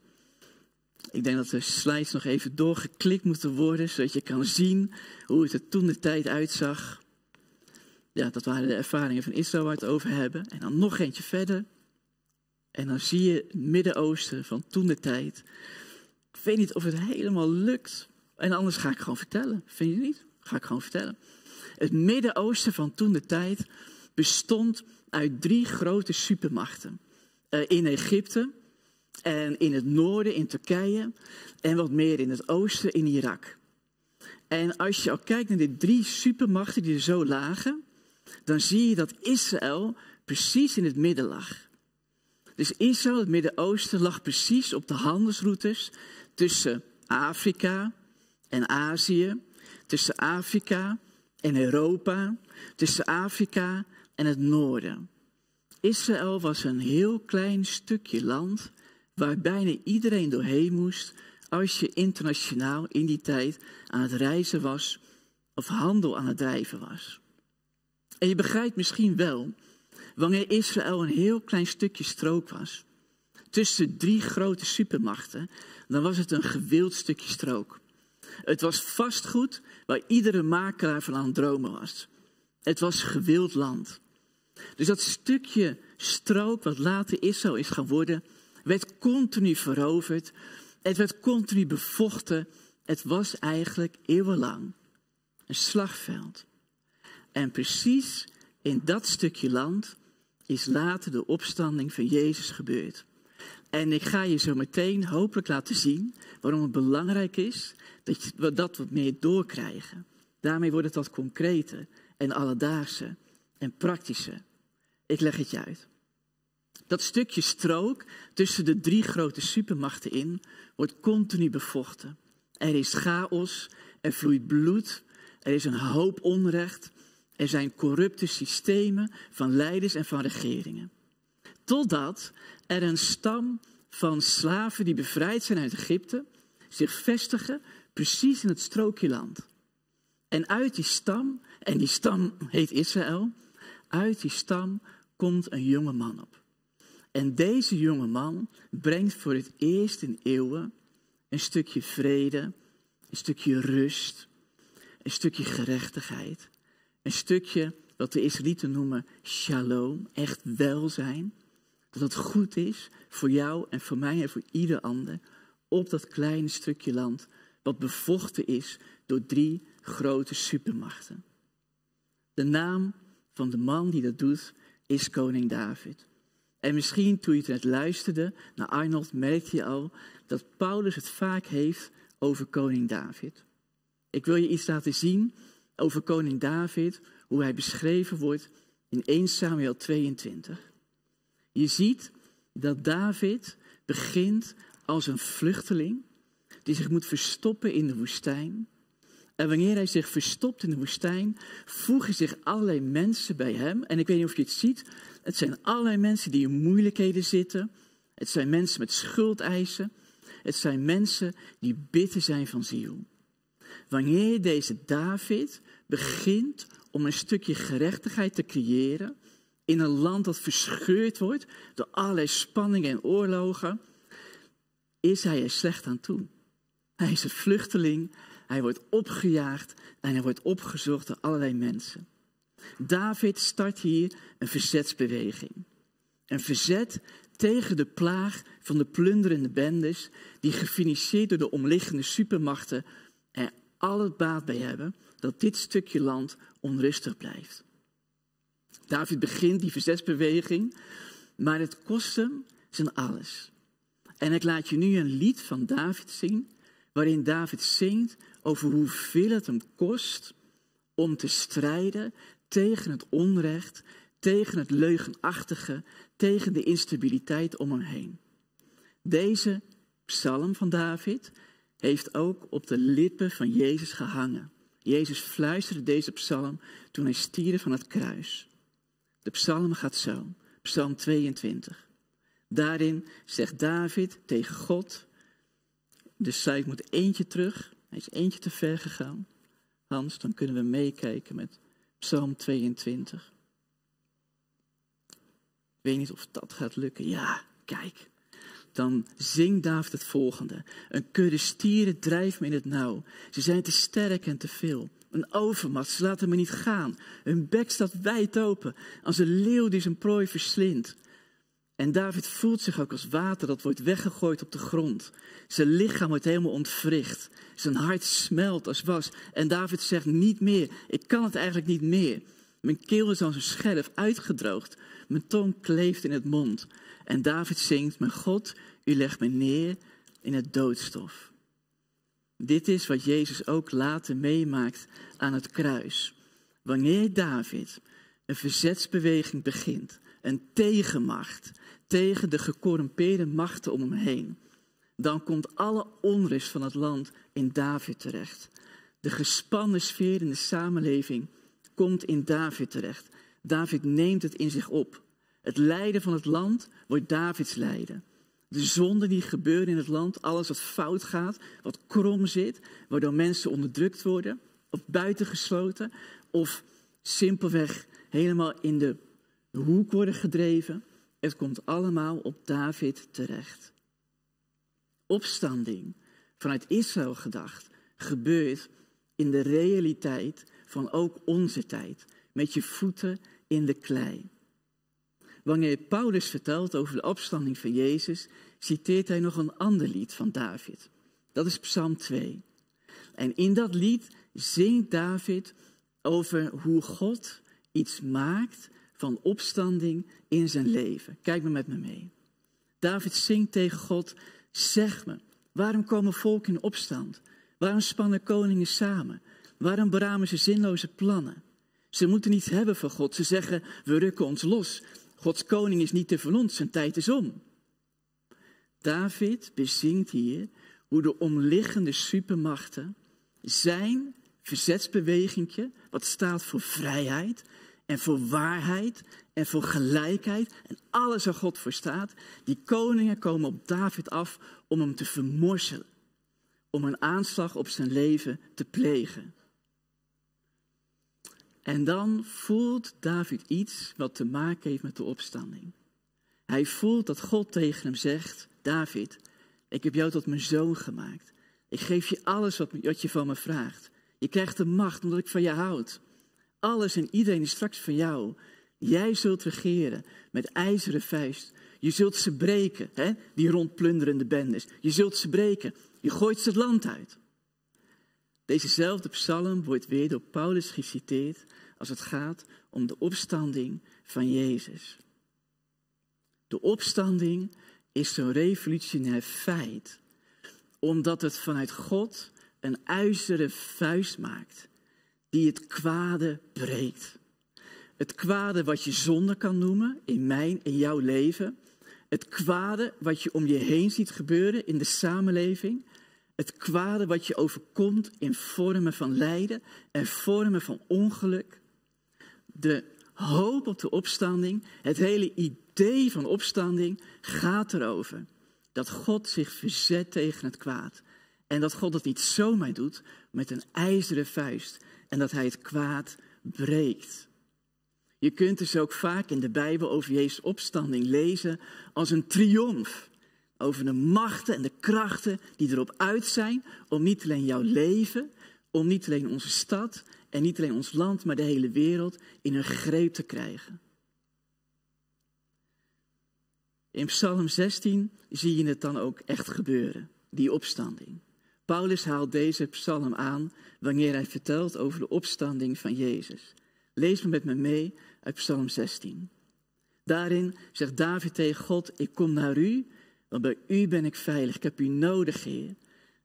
Ik denk dat de slides nog even doorgeklikt moeten worden, zodat je kan zien hoe het er toen de tijd uitzag. Ja, dat waren de ervaringen van Israël waar we het over hebben. En dan nog eentje verder. En dan zie je het Midden-Oosten van toen de tijd. Ik weet niet of het helemaal lukt. En anders ga ik gewoon vertellen. Vind je niet? Ga ik gewoon vertellen. Het Midden-Oosten van toen de tijd bestond uit drie grote supermachten. Uh, in Egypte en in het noorden in Turkije en wat meer in het oosten in Irak. En als je al kijkt naar de drie supermachten die er zo lagen, dan zie je dat Israël precies in het midden lag. Dus Israël, het Midden-Oosten, lag precies op de handelsroutes tussen Afrika en Azië, tussen Afrika en Europa, tussen Afrika en het noorden. Israël was een heel klein stukje land waar bijna iedereen doorheen moest als je internationaal in die tijd aan het reizen was of handel aan het drijven was. En je begrijpt misschien wel, wanneer Israël een heel klein stukje strook was, tussen drie grote supermachten, dan was het een gewild stukje strook. Het was vastgoed waar iedere makelaar van aan het dromen was. Het was gewild land. Dus dat stukje strook wat later Israël is geworden, werd continu veroverd. Het werd continu bevochten. Het was eigenlijk eeuwenlang een slagveld. En precies in dat stukje land is later de opstanding van Jezus gebeurd. En ik ga je zo meteen hopelijk laten zien waarom het belangrijk is dat we dat wat meer doorkrijgen. Daarmee wordt het wat concreter en alledaagse en praktische. Ik leg het je uit. Dat stukje strook tussen de drie grote supermachten in wordt continu bevochten. Er is chaos, er vloeit bloed, er is een hoop onrecht, er zijn corrupte systemen van leiders en van regeringen. Totdat er een stam van slaven die bevrijd zijn uit Egypte zich vestigen precies in het strookje land. En uit die stam, en die stam heet Israël, uit die stam komt een jonge man op. En deze jonge man brengt voor het eerst in eeuwen een stukje vrede, een stukje rust, een stukje gerechtigheid, een stukje wat de Israëlieten noemen shalom, echt welzijn. Dat het goed is voor jou en voor mij en voor ieder ander op dat kleine stukje land wat bevochten is door drie grote supermachten. De naam van de man die dat doet is koning David. En misschien toen je net luisterde naar Arnold merkte je al dat Paulus het vaak heeft over koning David. Ik wil je iets laten zien over koning David, hoe hij beschreven wordt in 1 Samuel 22. Je ziet dat David begint als een vluchteling die zich moet verstoppen in de woestijn. En wanneer hij zich verstopt in de woestijn, voegen zich allerlei mensen bij hem. En ik weet niet of je het ziet, het zijn allerlei mensen die in moeilijkheden zitten. Het zijn mensen met schuldeisen. Het zijn mensen die bitter zijn van ziel. Wanneer deze David begint om een stukje gerechtigheid te creëren in een land dat verscheurd wordt door allerlei spanningen en oorlogen, is hij er slecht aan toe. Hij is een vluchteling, hij wordt opgejaagd en hij wordt opgezocht door allerlei mensen. David start hier een verzetsbeweging. Een verzet tegen de plaag van de plunderende bendes die gefinancierd door de omliggende supermachten er al het baat bij hebben dat dit stukje land onrustig blijft. David begint die verzetsbeweging, maar het kost hem zijn alles. En ik laat je nu een lied van David zien, waarin David zingt over hoeveel het hem kost om te strijden tegen het onrecht, tegen het leugenachtige, tegen de instabiliteit om hem heen. Deze psalm van David heeft ook op de lippen van Jezus gehangen. Jezus fluisterde deze psalm toen hij stierde van het kruis. De psalm gaat zo, psalm 22. Daarin zegt David tegen God, dus ik moet eentje terug, hij is eentje te ver gegaan. Hans, dan kunnen we meekijken met psalm 22. Ik weet niet of dat gaat lukken. Ja, kijk. Dan zingt David het volgende. Een kudde stieren drijft me in het nauw. Ze zijn te sterk en te veel. Een overmacht, ze laten me niet gaan. Hun bek staat wijd open, als een leeuw die zijn prooi verslindt. En David voelt zich ook als water dat wordt weggegooid op de grond. Zijn lichaam wordt helemaal ontwricht. Zijn hart smelt als was. En David zegt niet meer. Ik kan het eigenlijk niet meer. Mijn keel is als een scherf uitgedroogd. Mijn tong kleeft in het mond. En David zingt, mijn God, u legt me neer in het doodstof. Dit is wat Jezus ook later meemaakt aan het kruis. Wanneer David een verzetsbeweging begint, een tegenmacht tegen de gecorrumpeerde machten om hem heen, dan komt alle onrust van het land in David terecht. De gespannen sfeer in de samenleving komt in David terecht. David neemt het in zich op. Het lijden van het land wordt Davids lijden. De zonden die gebeuren in het land, alles wat fout gaat, wat krom zit, waardoor mensen onderdrukt worden, of buitengesloten, of simpelweg helemaal in de hoek worden gedreven. Het komt allemaal op David terecht. Opstanding, vanuit Israël gedacht, gebeurt in de realiteit van ook onze tijd, met je voeten in de klei. Wanneer Paulus vertelt over de opstanding van Jezus, citeert hij nog een ander lied van David. Dat is Psalm 2. En in dat lied zingt David over hoe God iets maakt van opstanding in zijn leven. Kijk maar met me mee. David zingt tegen God, zeg me, waarom komen volken in opstand? Waarom spannen koningen samen? Waarom beramen ze zinloze plannen? Ze moeten niets hebben van God. Ze zeggen, we rukken ons los. Gods koning is niet te verlont, zijn tijd is om. David bezingt hier hoe de omliggende supermachten zijn verzetsbewegingje, wat staat voor vrijheid en voor waarheid en voor gelijkheid en alles waar God voor staat, die koningen komen op David af om hem te vermorselen, om een aanslag op zijn leven te plegen. En dan voelt David iets wat te maken heeft met de opstanding. Hij voelt dat God tegen hem zegt: David, ik heb jou tot mijn zoon gemaakt. Ik geef je alles wat, wat je van me vraagt. Je krijgt de macht omdat ik van je houd. Alles en iedereen is straks van jou. Jij zult regeren met ijzeren vuist. Je zult ze breken, hè? die rondplunderende bendes. Je zult ze breken. Je gooit ze het land uit. Dezezelfde psalm wordt weer door Paulus geciteerd als het gaat om de opstanding van Jezus. De opstanding is zo'n revolutionair feit, omdat het vanuit God een ijzeren vuist maakt die het kwade breekt. Het kwade wat je zonde kan noemen in mijn, in jouw leven. Het kwade wat je om je heen ziet gebeuren in de samenleving. Het kwade wat je overkomt in vormen van lijden en vormen van ongeluk. De hoop op de opstanding, het hele idee van opstanding gaat erover dat God zich verzet tegen het kwaad. En dat God het niet zomaar doet met een ijzeren vuist en dat hij het kwaad breekt. Je kunt dus ook vaak in de Bijbel over Jezus' opstanding lezen als een triomf. Over de machten en de krachten die erop uit zijn om niet alleen jouw leven, om niet alleen onze stad en niet alleen ons land, maar de hele wereld in een greep te krijgen. In Psalm 16 zie je het dan ook echt gebeuren, die opstanding. Paulus haalt deze psalm aan wanneer hij vertelt over de opstanding van Jezus. Lees me met me mee uit Psalm 16. Daarin zegt David tegen God: Ik kom naar u, want bij u ben ik veilig. Ik heb u nodig, Heer.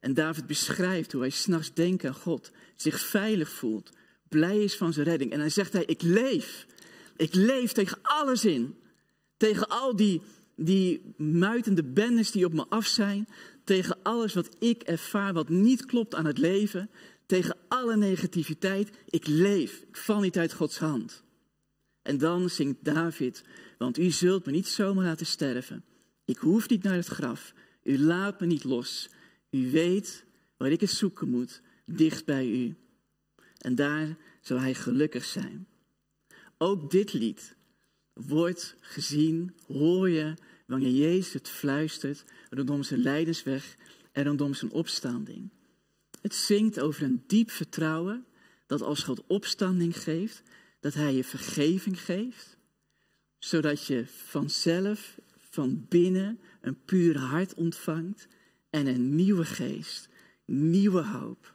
En David beschrijft hoe hij s'nachts denkt aan God, zich veilig voelt, blij is van zijn redding. En dan zegt hij: Ik leef. Ik leef tegen alles in. Tegen al die, die muitende bendes die op me af zijn. Tegen alles wat ik ervaar, wat niet klopt aan het leven. Tegen alle negativiteit. Ik leef. Ik val niet uit Gods hand. En dan zingt David, want u zult me niet zomaar laten sterven. Ik hoef niet naar het graf. U laat me niet los. U weet waar ik het zoeken moet, dicht bij u. En daar zal hij gelukkig zijn. Ook dit lied wordt gezien, hoor je, wanneer Jezus het fluistert rondom zijn lijdensweg en rondom zijn opstanding. Het zingt over een diep vertrouwen dat als God opstanding geeft, dat Hij je vergeving geeft, zodat je vanzelf van binnen een puur hart ontvangt en een nieuwe geest, nieuwe hoop.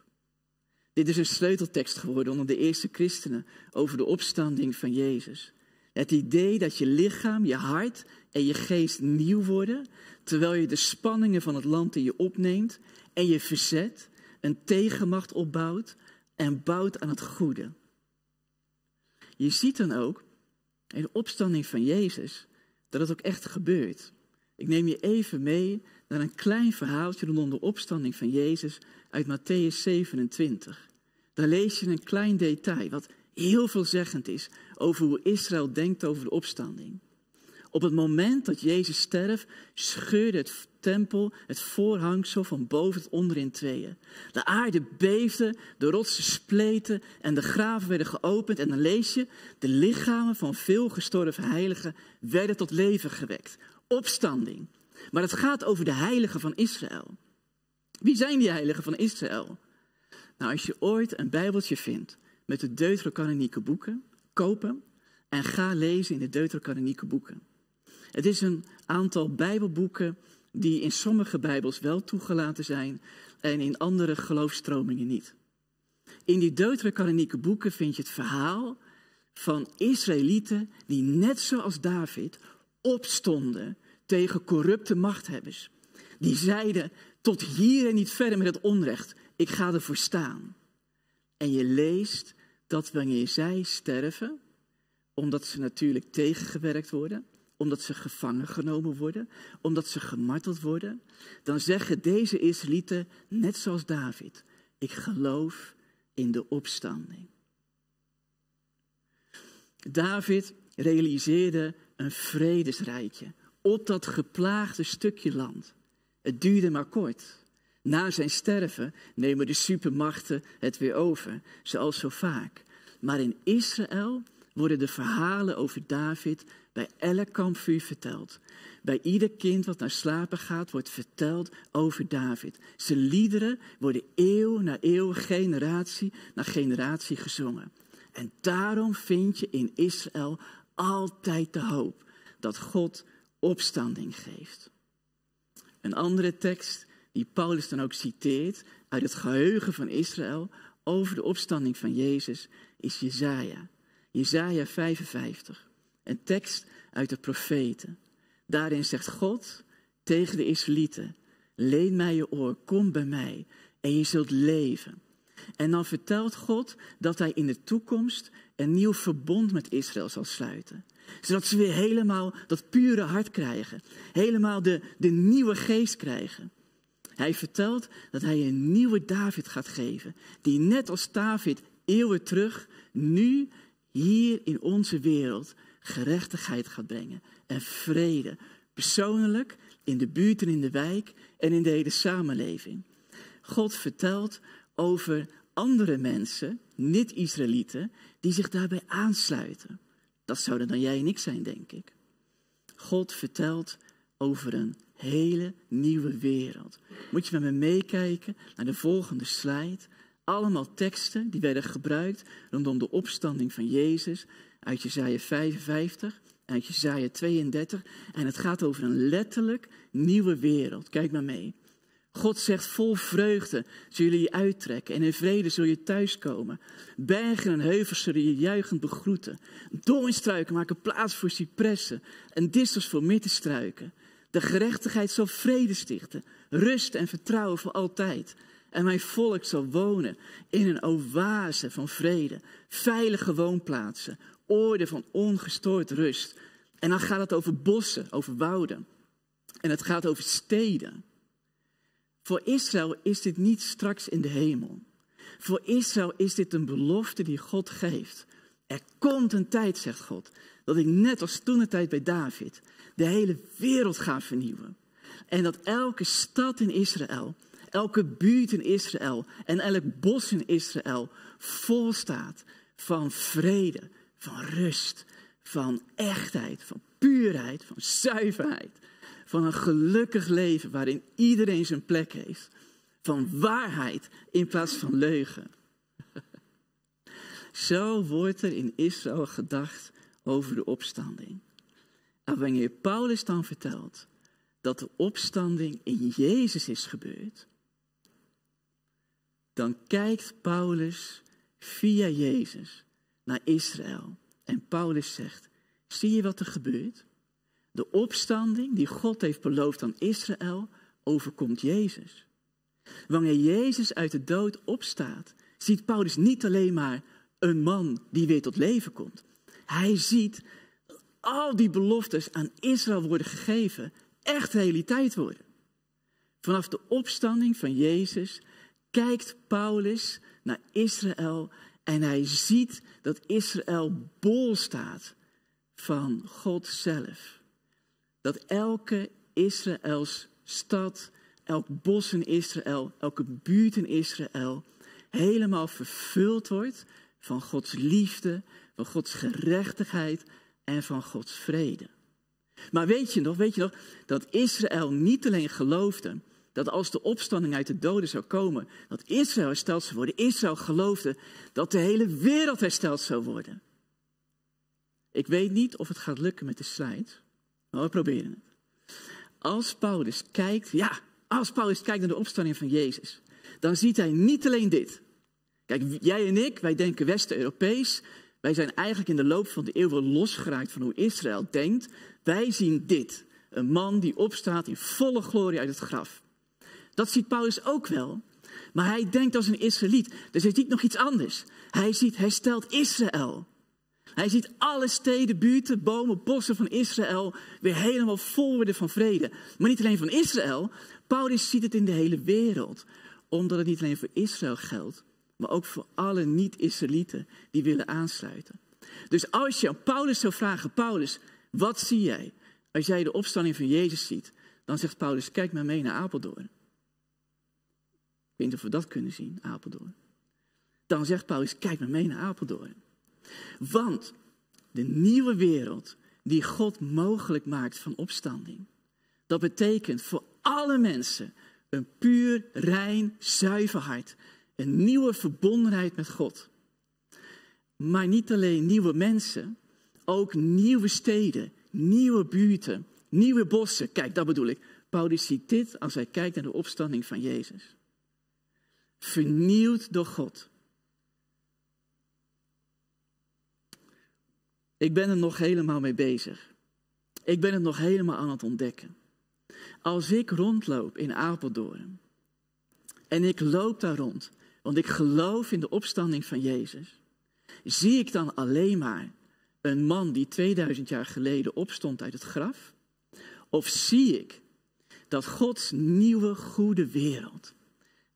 Dit is een sleuteltekst geworden onder de eerste christenen over de opstanding van Jezus. Het idee dat je lichaam, je hart en je geest nieuw worden, terwijl je de spanningen van het land in je opneemt en je verzet, een tegenmacht opbouwt en bouwt aan het goede. Je ziet dan ook in de opstanding van Jezus dat het ook echt gebeurt. Ik neem je even mee naar een klein verhaaltje rondom de opstanding van Jezus uit Matthäus 27. Daar lees je een klein detail wat heel veelzeggend is over hoe Israël denkt over de opstanding. Op het moment dat Jezus sterft, scheurde het tempel het voorhangsel van boven tot onder in tweeën. De aarde beefde, de rotsen spleten en de graven werden geopend. En dan lees je, de lichamen van veel gestorven heiligen werden tot leven gewekt. Opstanding. Maar het gaat over de heiligen van Israël. Wie zijn die heiligen van Israël? Nou, als je ooit een bijbeltje vindt met de deuterocanonieke boeken, kopen en ga lezen in de deuterocanonieke boeken. Het is een aantal bijbelboeken die in sommige bijbels wel toegelaten zijn en in andere geloofstromingen niet. In die deuterocanonieke boeken vind je het verhaal van Israëlieten die net zoals David opstonden tegen corrupte machthebbers. Die zeiden, tot hier en niet verder met het onrecht, ik ga ervoor staan. En je leest dat wanneer zij sterven, omdat ze natuurlijk tegengewerkt worden, omdat ze gevangen genomen worden, omdat ze gemarteld worden, dan zeggen deze Israëlieten, net zoals David, ik geloof in de opstanding. David realiseerde een vredesrijtje op dat geplaagde stukje land. Het duurde maar kort. Na zijn sterven nemen de supermachten het weer over, zoals zo vaak. Maar in Israël worden de verhalen over David bij elk kampvuur verteld. Bij ieder kind wat naar slapen gaat, wordt verteld over David. Zijn liederen worden eeuw na eeuw, generatie na generatie gezongen. En daarom vind je in Israël altijd de hoop dat God opstanding geeft. Een andere tekst die Paulus dan ook citeert uit het geheugen van Israël over de opstanding van Jezus is Jezaja. Jezaja 55, een tekst uit de profeten. Daarin zegt God tegen de Israëlieten, leen mij je oor, kom bij mij en je zult leven. En dan vertelt God dat hij in de toekomst een nieuw verbond met Israël zal sluiten. Zodat ze weer helemaal dat pure hart krijgen. Helemaal de, de nieuwe geest krijgen. Hij vertelt dat hij een nieuwe David gaat geven. Die net als David eeuwen terug, nu hier in onze wereld gerechtigheid gaat brengen. En vrede. Persoonlijk, in de buurt en in de wijk en in de hele samenleving. God vertelt over andere mensen, niet-Israëlieten, die zich daarbij aansluiten. Dat zouden dan jij en ik zijn, denk ik. God vertelt over een hele nieuwe wereld. Moet je met me meekijken naar de volgende slide. Allemaal teksten die werden gebruikt rondom de opstanding van Jezus uit Jezaja 55 en uit Jezaja 32. En het gaat over een letterlijk nieuwe wereld. Kijk maar mee. God zegt vol vreugde zullen je uittrekken en in vrede zul je thuiskomen. Bergen en heuvels zullen je juichend begroeten. Doornstruiken maken plaats voor cipressen en distels voor mittenstruiken. De gerechtigheid zal vrede stichten, rust en vertrouwen voor altijd. En mijn volk zal wonen in een oase van vrede, veilige woonplaatsen, oorden van ongestoord rust. En dan gaat het over bossen, over wouden. En het gaat over steden. Voor Israël is dit niet straks in de hemel. Voor Israël is dit een belofte die God geeft. Er komt een tijd, zegt God, dat ik net als toen de tijd bij David de hele wereld ga vernieuwen. En dat elke stad in Israël, elke buurt in Israël en elk bos in Israël vol staat van vrede, van rust, van echtheid, van puurheid, van zuiverheid. Van een gelukkig leven waarin iedereen zijn plek heeft. Van waarheid in plaats van leugen. Zo wordt er in Israël gedacht over de opstanding. En wanneer Paulus dan vertelt dat de opstanding in Jezus is gebeurd, dan kijkt Paulus via Jezus naar Israël. En Paulus zegt, zie je wat er gebeurt? De opstanding die God heeft beloofd aan Israël overkomt Jezus. Wanneer Jezus uit de dood opstaat, ziet Paulus niet alleen maar een man die weer tot leven komt. Hij ziet al die beloftes aan Israël worden gegeven, echt realiteit worden. Vanaf de opstanding van Jezus kijkt Paulus naar Israël en hij ziet dat Israël bol staat van God zelf dat elke Israëls stad, elk bos in Israël, elke buurt in Israël helemaal vervuld wordt van Gods liefde, van Gods gerechtigheid en van Gods vrede. Maar weet je nog, weet je nog, dat Israël niet alleen geloofde dat als de opstanding uit de doden zou komen, dat Israël hersteld zou worden. Israël geloofde dat de hele wereld hersteld zou worden. Ik weet niet of het gaat lukken met de slide. Maar we proberen het. Als Paulus kijkt, ja, als Paulus kijkt naar de opstanding van Jezus, dan ziet hij niet alleen dit. Kijk, jij en ik, wij denken West-Europees. Wij zijn eigenlijk in de loop van de eeuwen losgeraakt van hoe Israël denkt. Wij zien dit. Een man die opstaat in volle glorie uit het graf. Dat ziet Paulus ook wel. Maar hij denkt als een Israëliet. Dus hij ziet nog iets anders. Hij ziet, hij stelt Israël. Hij ziet alle steden, buurten, bomen, bossen van Israël weer helemaal vol worden van vrede. Maar niet alleen van Israël, Paulus ziet het in de hele wereld. Omdat het niet alleen voor Israël geldt, maar ook voor alle niet-Israëlieten die willen aansluiten. Dus als je aan Paulus zou vragen, Paulus, wat zie jij? Als jij de opstanding van Jezus ziet, dan zegt Paulus, kijk maar mee naar Apeldoorn. Weet niet of we dat kunnen zien, Apeldoorn. Dan zegt Paulus, kijk maar mee naar Apeldoorn. Want de nieuwe wereld die God mogelijk maakt van opstanding, dat betekent voor alle mensen een puur, rein, zuiver hart. Een nieuwe verbondenheid met God. Maar niet alleen nieuwe mensen, ook nieuwe steden, nieuwe buurten, nieuwe bossen. Kijk, dat bedoel ik. Paulus ziet dit als hij kijkt naar de opstanding van Jezus. Vernieuwd door God. Ik ben er nog helemaal mee bezig. Ik ben het nog helemaal aan het ontdekken. Als ik rondloop in Apeldoorn en ik loop daar rond, want ik geloof in de opstanding van Jezus, zie ik dan alleen maar een man die 2000 jaar geleden opstond uit het graf? Of zie ik dat Gods nieuwe goede wereld,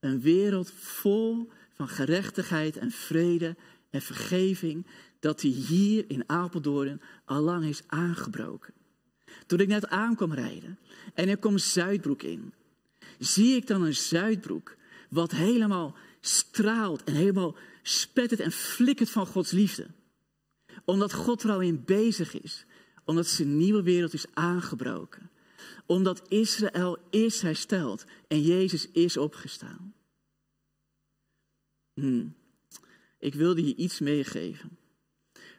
een wereld vol van gerechtigheid en vrede en vergeving, dat die hier in Apeldoorn al lang is aangebroken? Toen ik net aankwam rijden en er komt Zuidbroek in, zie ik dan een Zuidbroek wat helemaal straalt en helemaal spettert en flikkert van Gods liefde. Omdat God er al in bezig is. Omdat zijn nieuwe wereld is aangebroken. Omdat Israël is hersteld en Jezus is opgestaan. Hmm. Ik wilde je iets meegeven.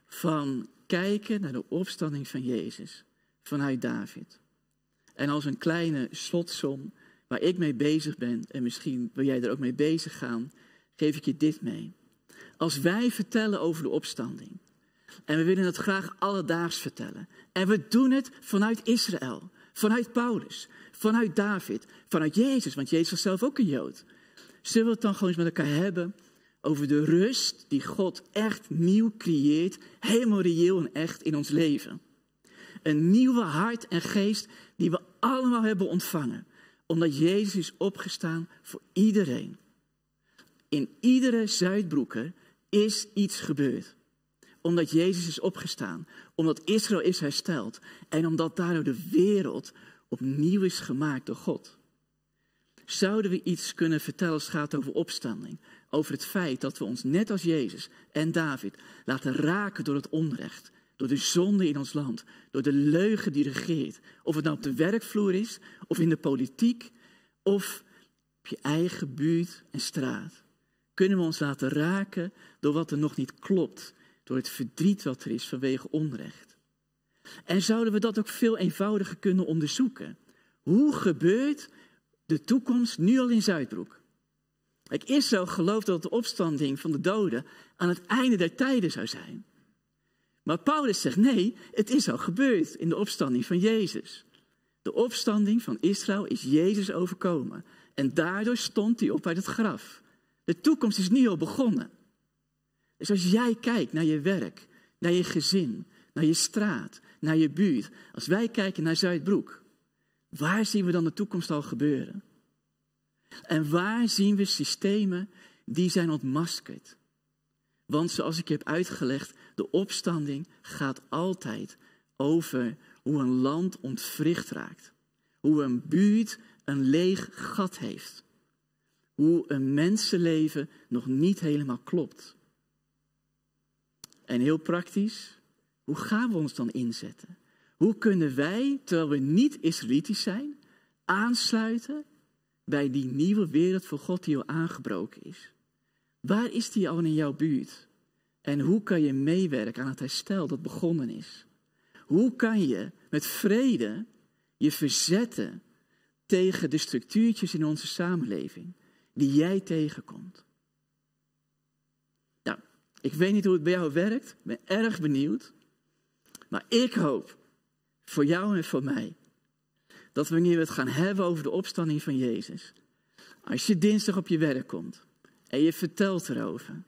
Van kijken naar de opstanding van Jezus vanuit David. En als een kleine slotsom waar ik mee bezig ben, en misschien wil jij er ook mee bezig gaan, geef ik je dit mee. Als wij vertellen over de opstanding, en we willen het graag alledaags vertellen, en we doen het vanuit Israël, vanuit Paulus, vanuit David, vanuit Jezus, want Jezus was zelf ook een Jood. Zullen we het dan gewoon eens met elkaar hebben over de rust die God echt nieuw creëert, helemaal reëel en echt in ons leven? Een nieuwe hart en geest die we allemaal hebben ontvangen. Omdat Jezus is opgestaan voor iedereen. In iedere Zuidbroeker is iets gebeurd. Omdat Jezus is opgestaan. Omdat Israël is hersteld. En omdat daardoor de wereld opnieuw is gemaakt door God. Zouden we iets kunnen vertellen als het gaat over opstanding? Over het feit dat we ons net als Jezus en David laten raken door het onrecht. Door de zonde in ons land. Door de leugen die regeert. Of het nou op de werkvloer is, of in de politiek, of op je eigen buurt en straat. Kunnen we ons laten raken door wat er nog niet klopt. Door het verdriet wat er is vanwege onrecht. En zouden we dat ook veel eenvoudiger kunnen onderzoeken? Hoe gebeurt de toekomst nu al in Zuidbroek? Kijk, Israël gelooft dat de opstanding van de doden aan het einde der tijden zou zijn. Maar Paulus zegt nee, het is al gebeurd in de opstanding van Jezus. De opstanding van Israël is Jezus overkomen. En daardoor stond hij op uit het graf. De toekomst is nu al begonnen. Dus als jij kijkt naar je werk, naar je gezin, naar je straat, naar je buurt. Als wij kijken naar Zuidbroek, waar zien we dan de toekomst al gebeuren? En waar zien we systemen die zijn ontmaskerd? Want zoals ik heb uitgelegd, de opstanding gaat altijd over hoe een land ontwricht raakt. Hoe een buurt een leeg gat heeft. Hoe een mensenleven nog niet helemaal klopt. En heel praktisch, hoe gaan we ons dan inzetten? Hoe kunnen wij, terwijl we niet Israëlitisch zijn, aansluiten bij die nieuwe wereld voor God die al aangebroken is? Waar is die al in jouw buurt? En hoe kan je meewerken aan het herstel dat begonnen is? Hoe kan je met vrede je verzetten tegen de structuurtjes in onze samenleving die jij tegenkomt? Ik weet niet hoe het bij jou werkt, ik ben erg benieuwd. Maar ik hoop voor jou en voor mij dat wanneer we het gaan hebben over de opstanding van Jezus, als je dinsdag op je werk komt en je vertelt erover,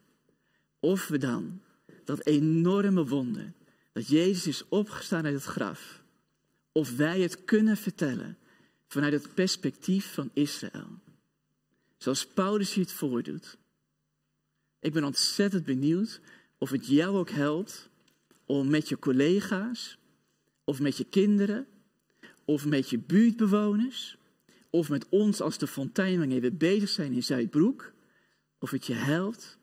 of we dan dat enorme wonder, dat Jezus is opgestaan uit het graf, of wij het kunnen vertellen vanuit het perspectief van Israël. Zoals Paulus hier het voordoet. Ik ben ontzettend benieuwd of het jou ook helpt om met je collega's, of met je kinderen, of met je buurtbewoners, of met ons als de fontein wanneer we bezig zijn in Zuidbroek, of het je helpt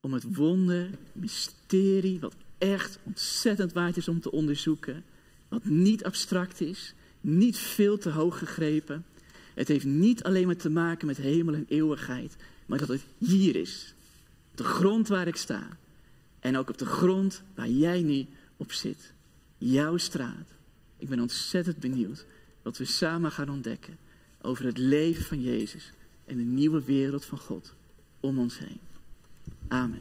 om het wonder, mysterie, wat echt ontzettend waard is om te onderzoeken, wat niet abstract is, niet veel te hoog gegrepen. Het heeft niet alleen maar te maken met hemel en eeuwigheid, maar dat het hier is. De grond waar ik sta. En ook op de grond waar jij nu op zit. Jouw straat. Ik ben ontzettend benieuwd wat we samen gaan ontdekken over het leven van Jezus en de nieuwe wereld van God om ons heen. Amen.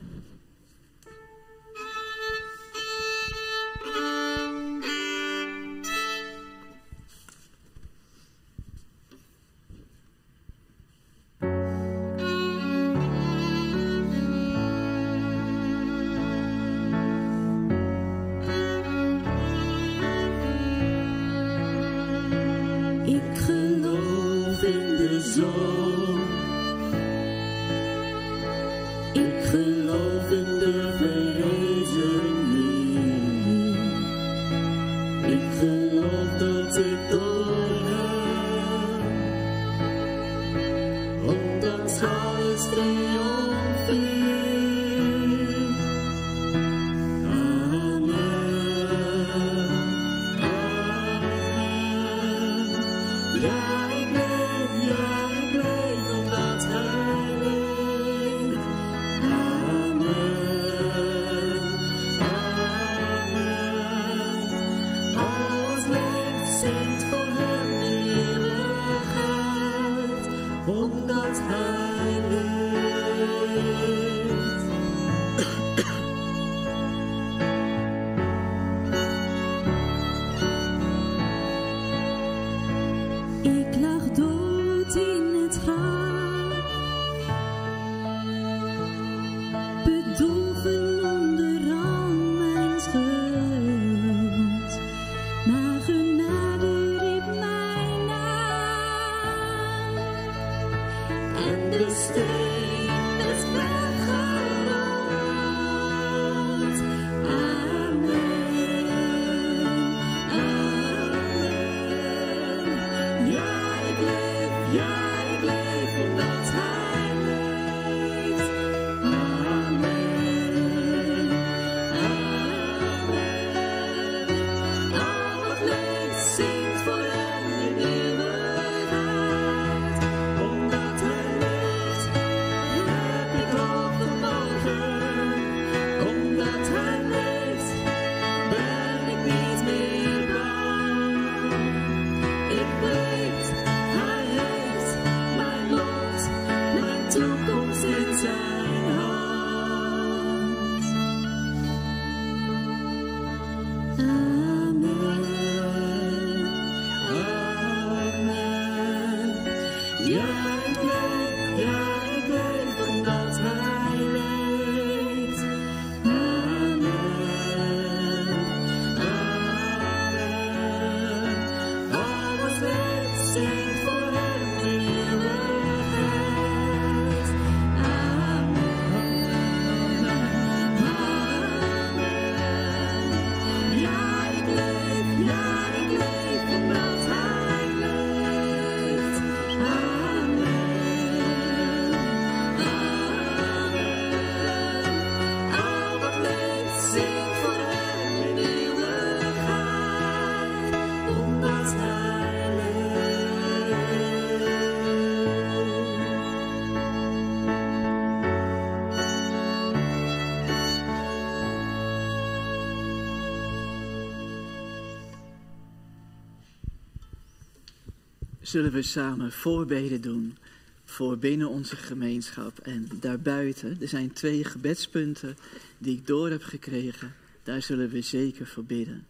Zullen we samen voorbeden doen voor binnen onze gemeenschap en daarbuiten? Er zijn twee gebedspunten die ik door heb gekregen. Daar zullen we zeker voor bidden.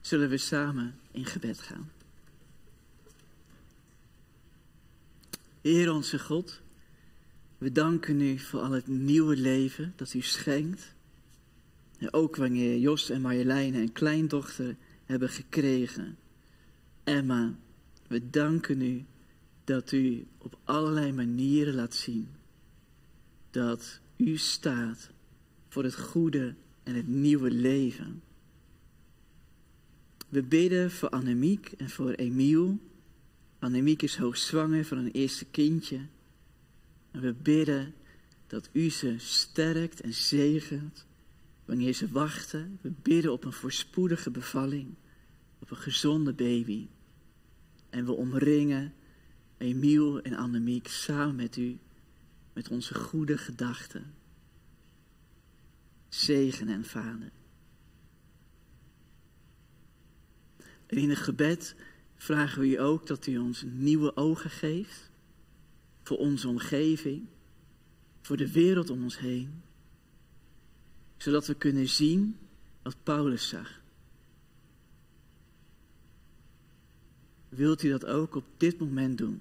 Zullen we samen in gebed gaan? Heer onze God, we danken u voor al het nieuwe leven dat u schenkt. En ook wanneer Jos en Marjoleine een kleindochter hebben gekregen. Emma, we danken u dat u op allerlei manieren laat zien dat u staat voor het goede en het nieuwe leven. We bidden voor Annemiek en voor Emiel. Annemiek is hoogzwanger van een eerste kindje. En we bidden dat u ze sterkt en zegent wanneer ze wachten. We bidden op een voorspoedige bevalling, op een gezonde baby. En we omringen Emiel en Annemiek samen met u, met onze goede gedachten. Zegen en vader. En in het gebed vragen we u ook dat u ons nieuwe ogen geeft voor onze omgeving, voor de wereld om ons heen, zodat we kunnen zien wat Paulus zag. Wilt u dat ook op dit moment doen?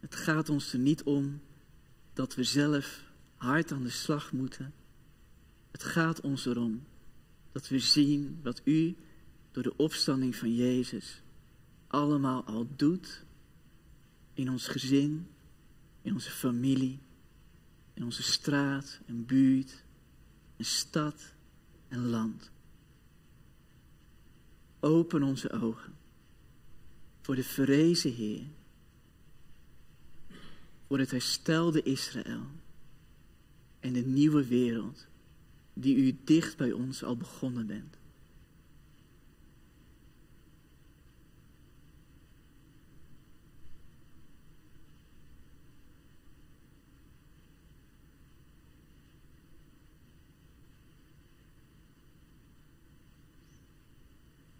Het gaat ons er niet om dat we zelf hard aan de slag moeten. Het gaat ons erom dat we zien wat u door de opstanding van Jezus allemaal al doet in ons gezin, in onze familie, in onze straat en buurt, en stad en land. Open onze ogen voor de verrezen Heer, voor het herstelde Israël en de nieuwe wereld die u dicht bij ons al begonnen bent.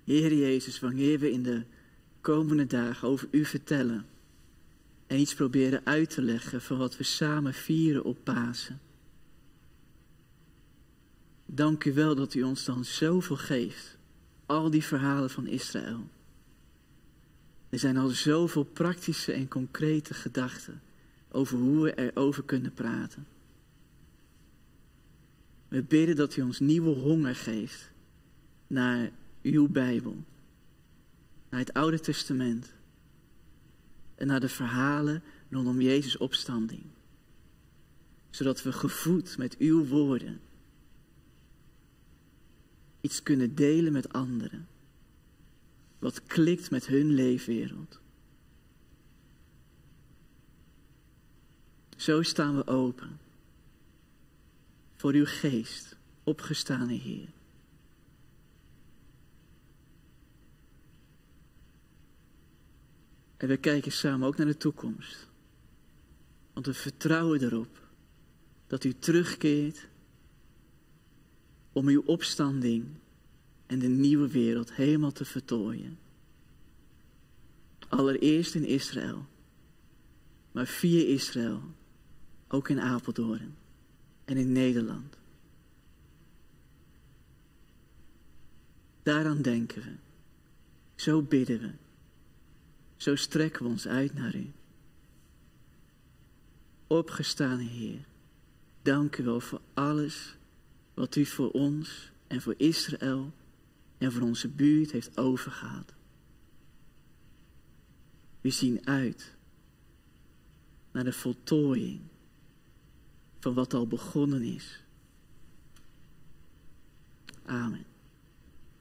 Heer Jezus, wanneer we in de komende dagen over u vertellen en iets proberen uit te leggen van wat we samen vieren op Pasen. Dank u wel dat u ons dan zoveel geeft. Al die verhalen van Israël. Er zijn al zoveel praktische en concrete gedachten over hoe we erover kunnen praten. We bidden dat u ons nieuwe honger geeft naar uw Bijbel, naar het Oude Testament en naar de verhalen rondom Jezus' opstanding. Zodat we gevoed met uw woorden iets kunnen delen met anderen. Wat klikt met hun leefwereld. Zo staan we open voor uw geest, opgestane Heer. En we kijken samen ook naar de toekomst. Want we vertrouwen erop dat u terugkeert om uw opstanding en de nieuwe wereld helemaal te vertooien. Allereerst in Israël, maar via Israël ook in Apeldoorn en in Nederland. Daaraan denken we. Zo bidden we. Zo strekken we ons uit naar u. Opgestane Heer, dank u wel voor alles wat u voor ons en voor Israël en voor onze buurt heeft overgehaald. We zien uit naar de voltooiing van wat al begonnen is. Amen.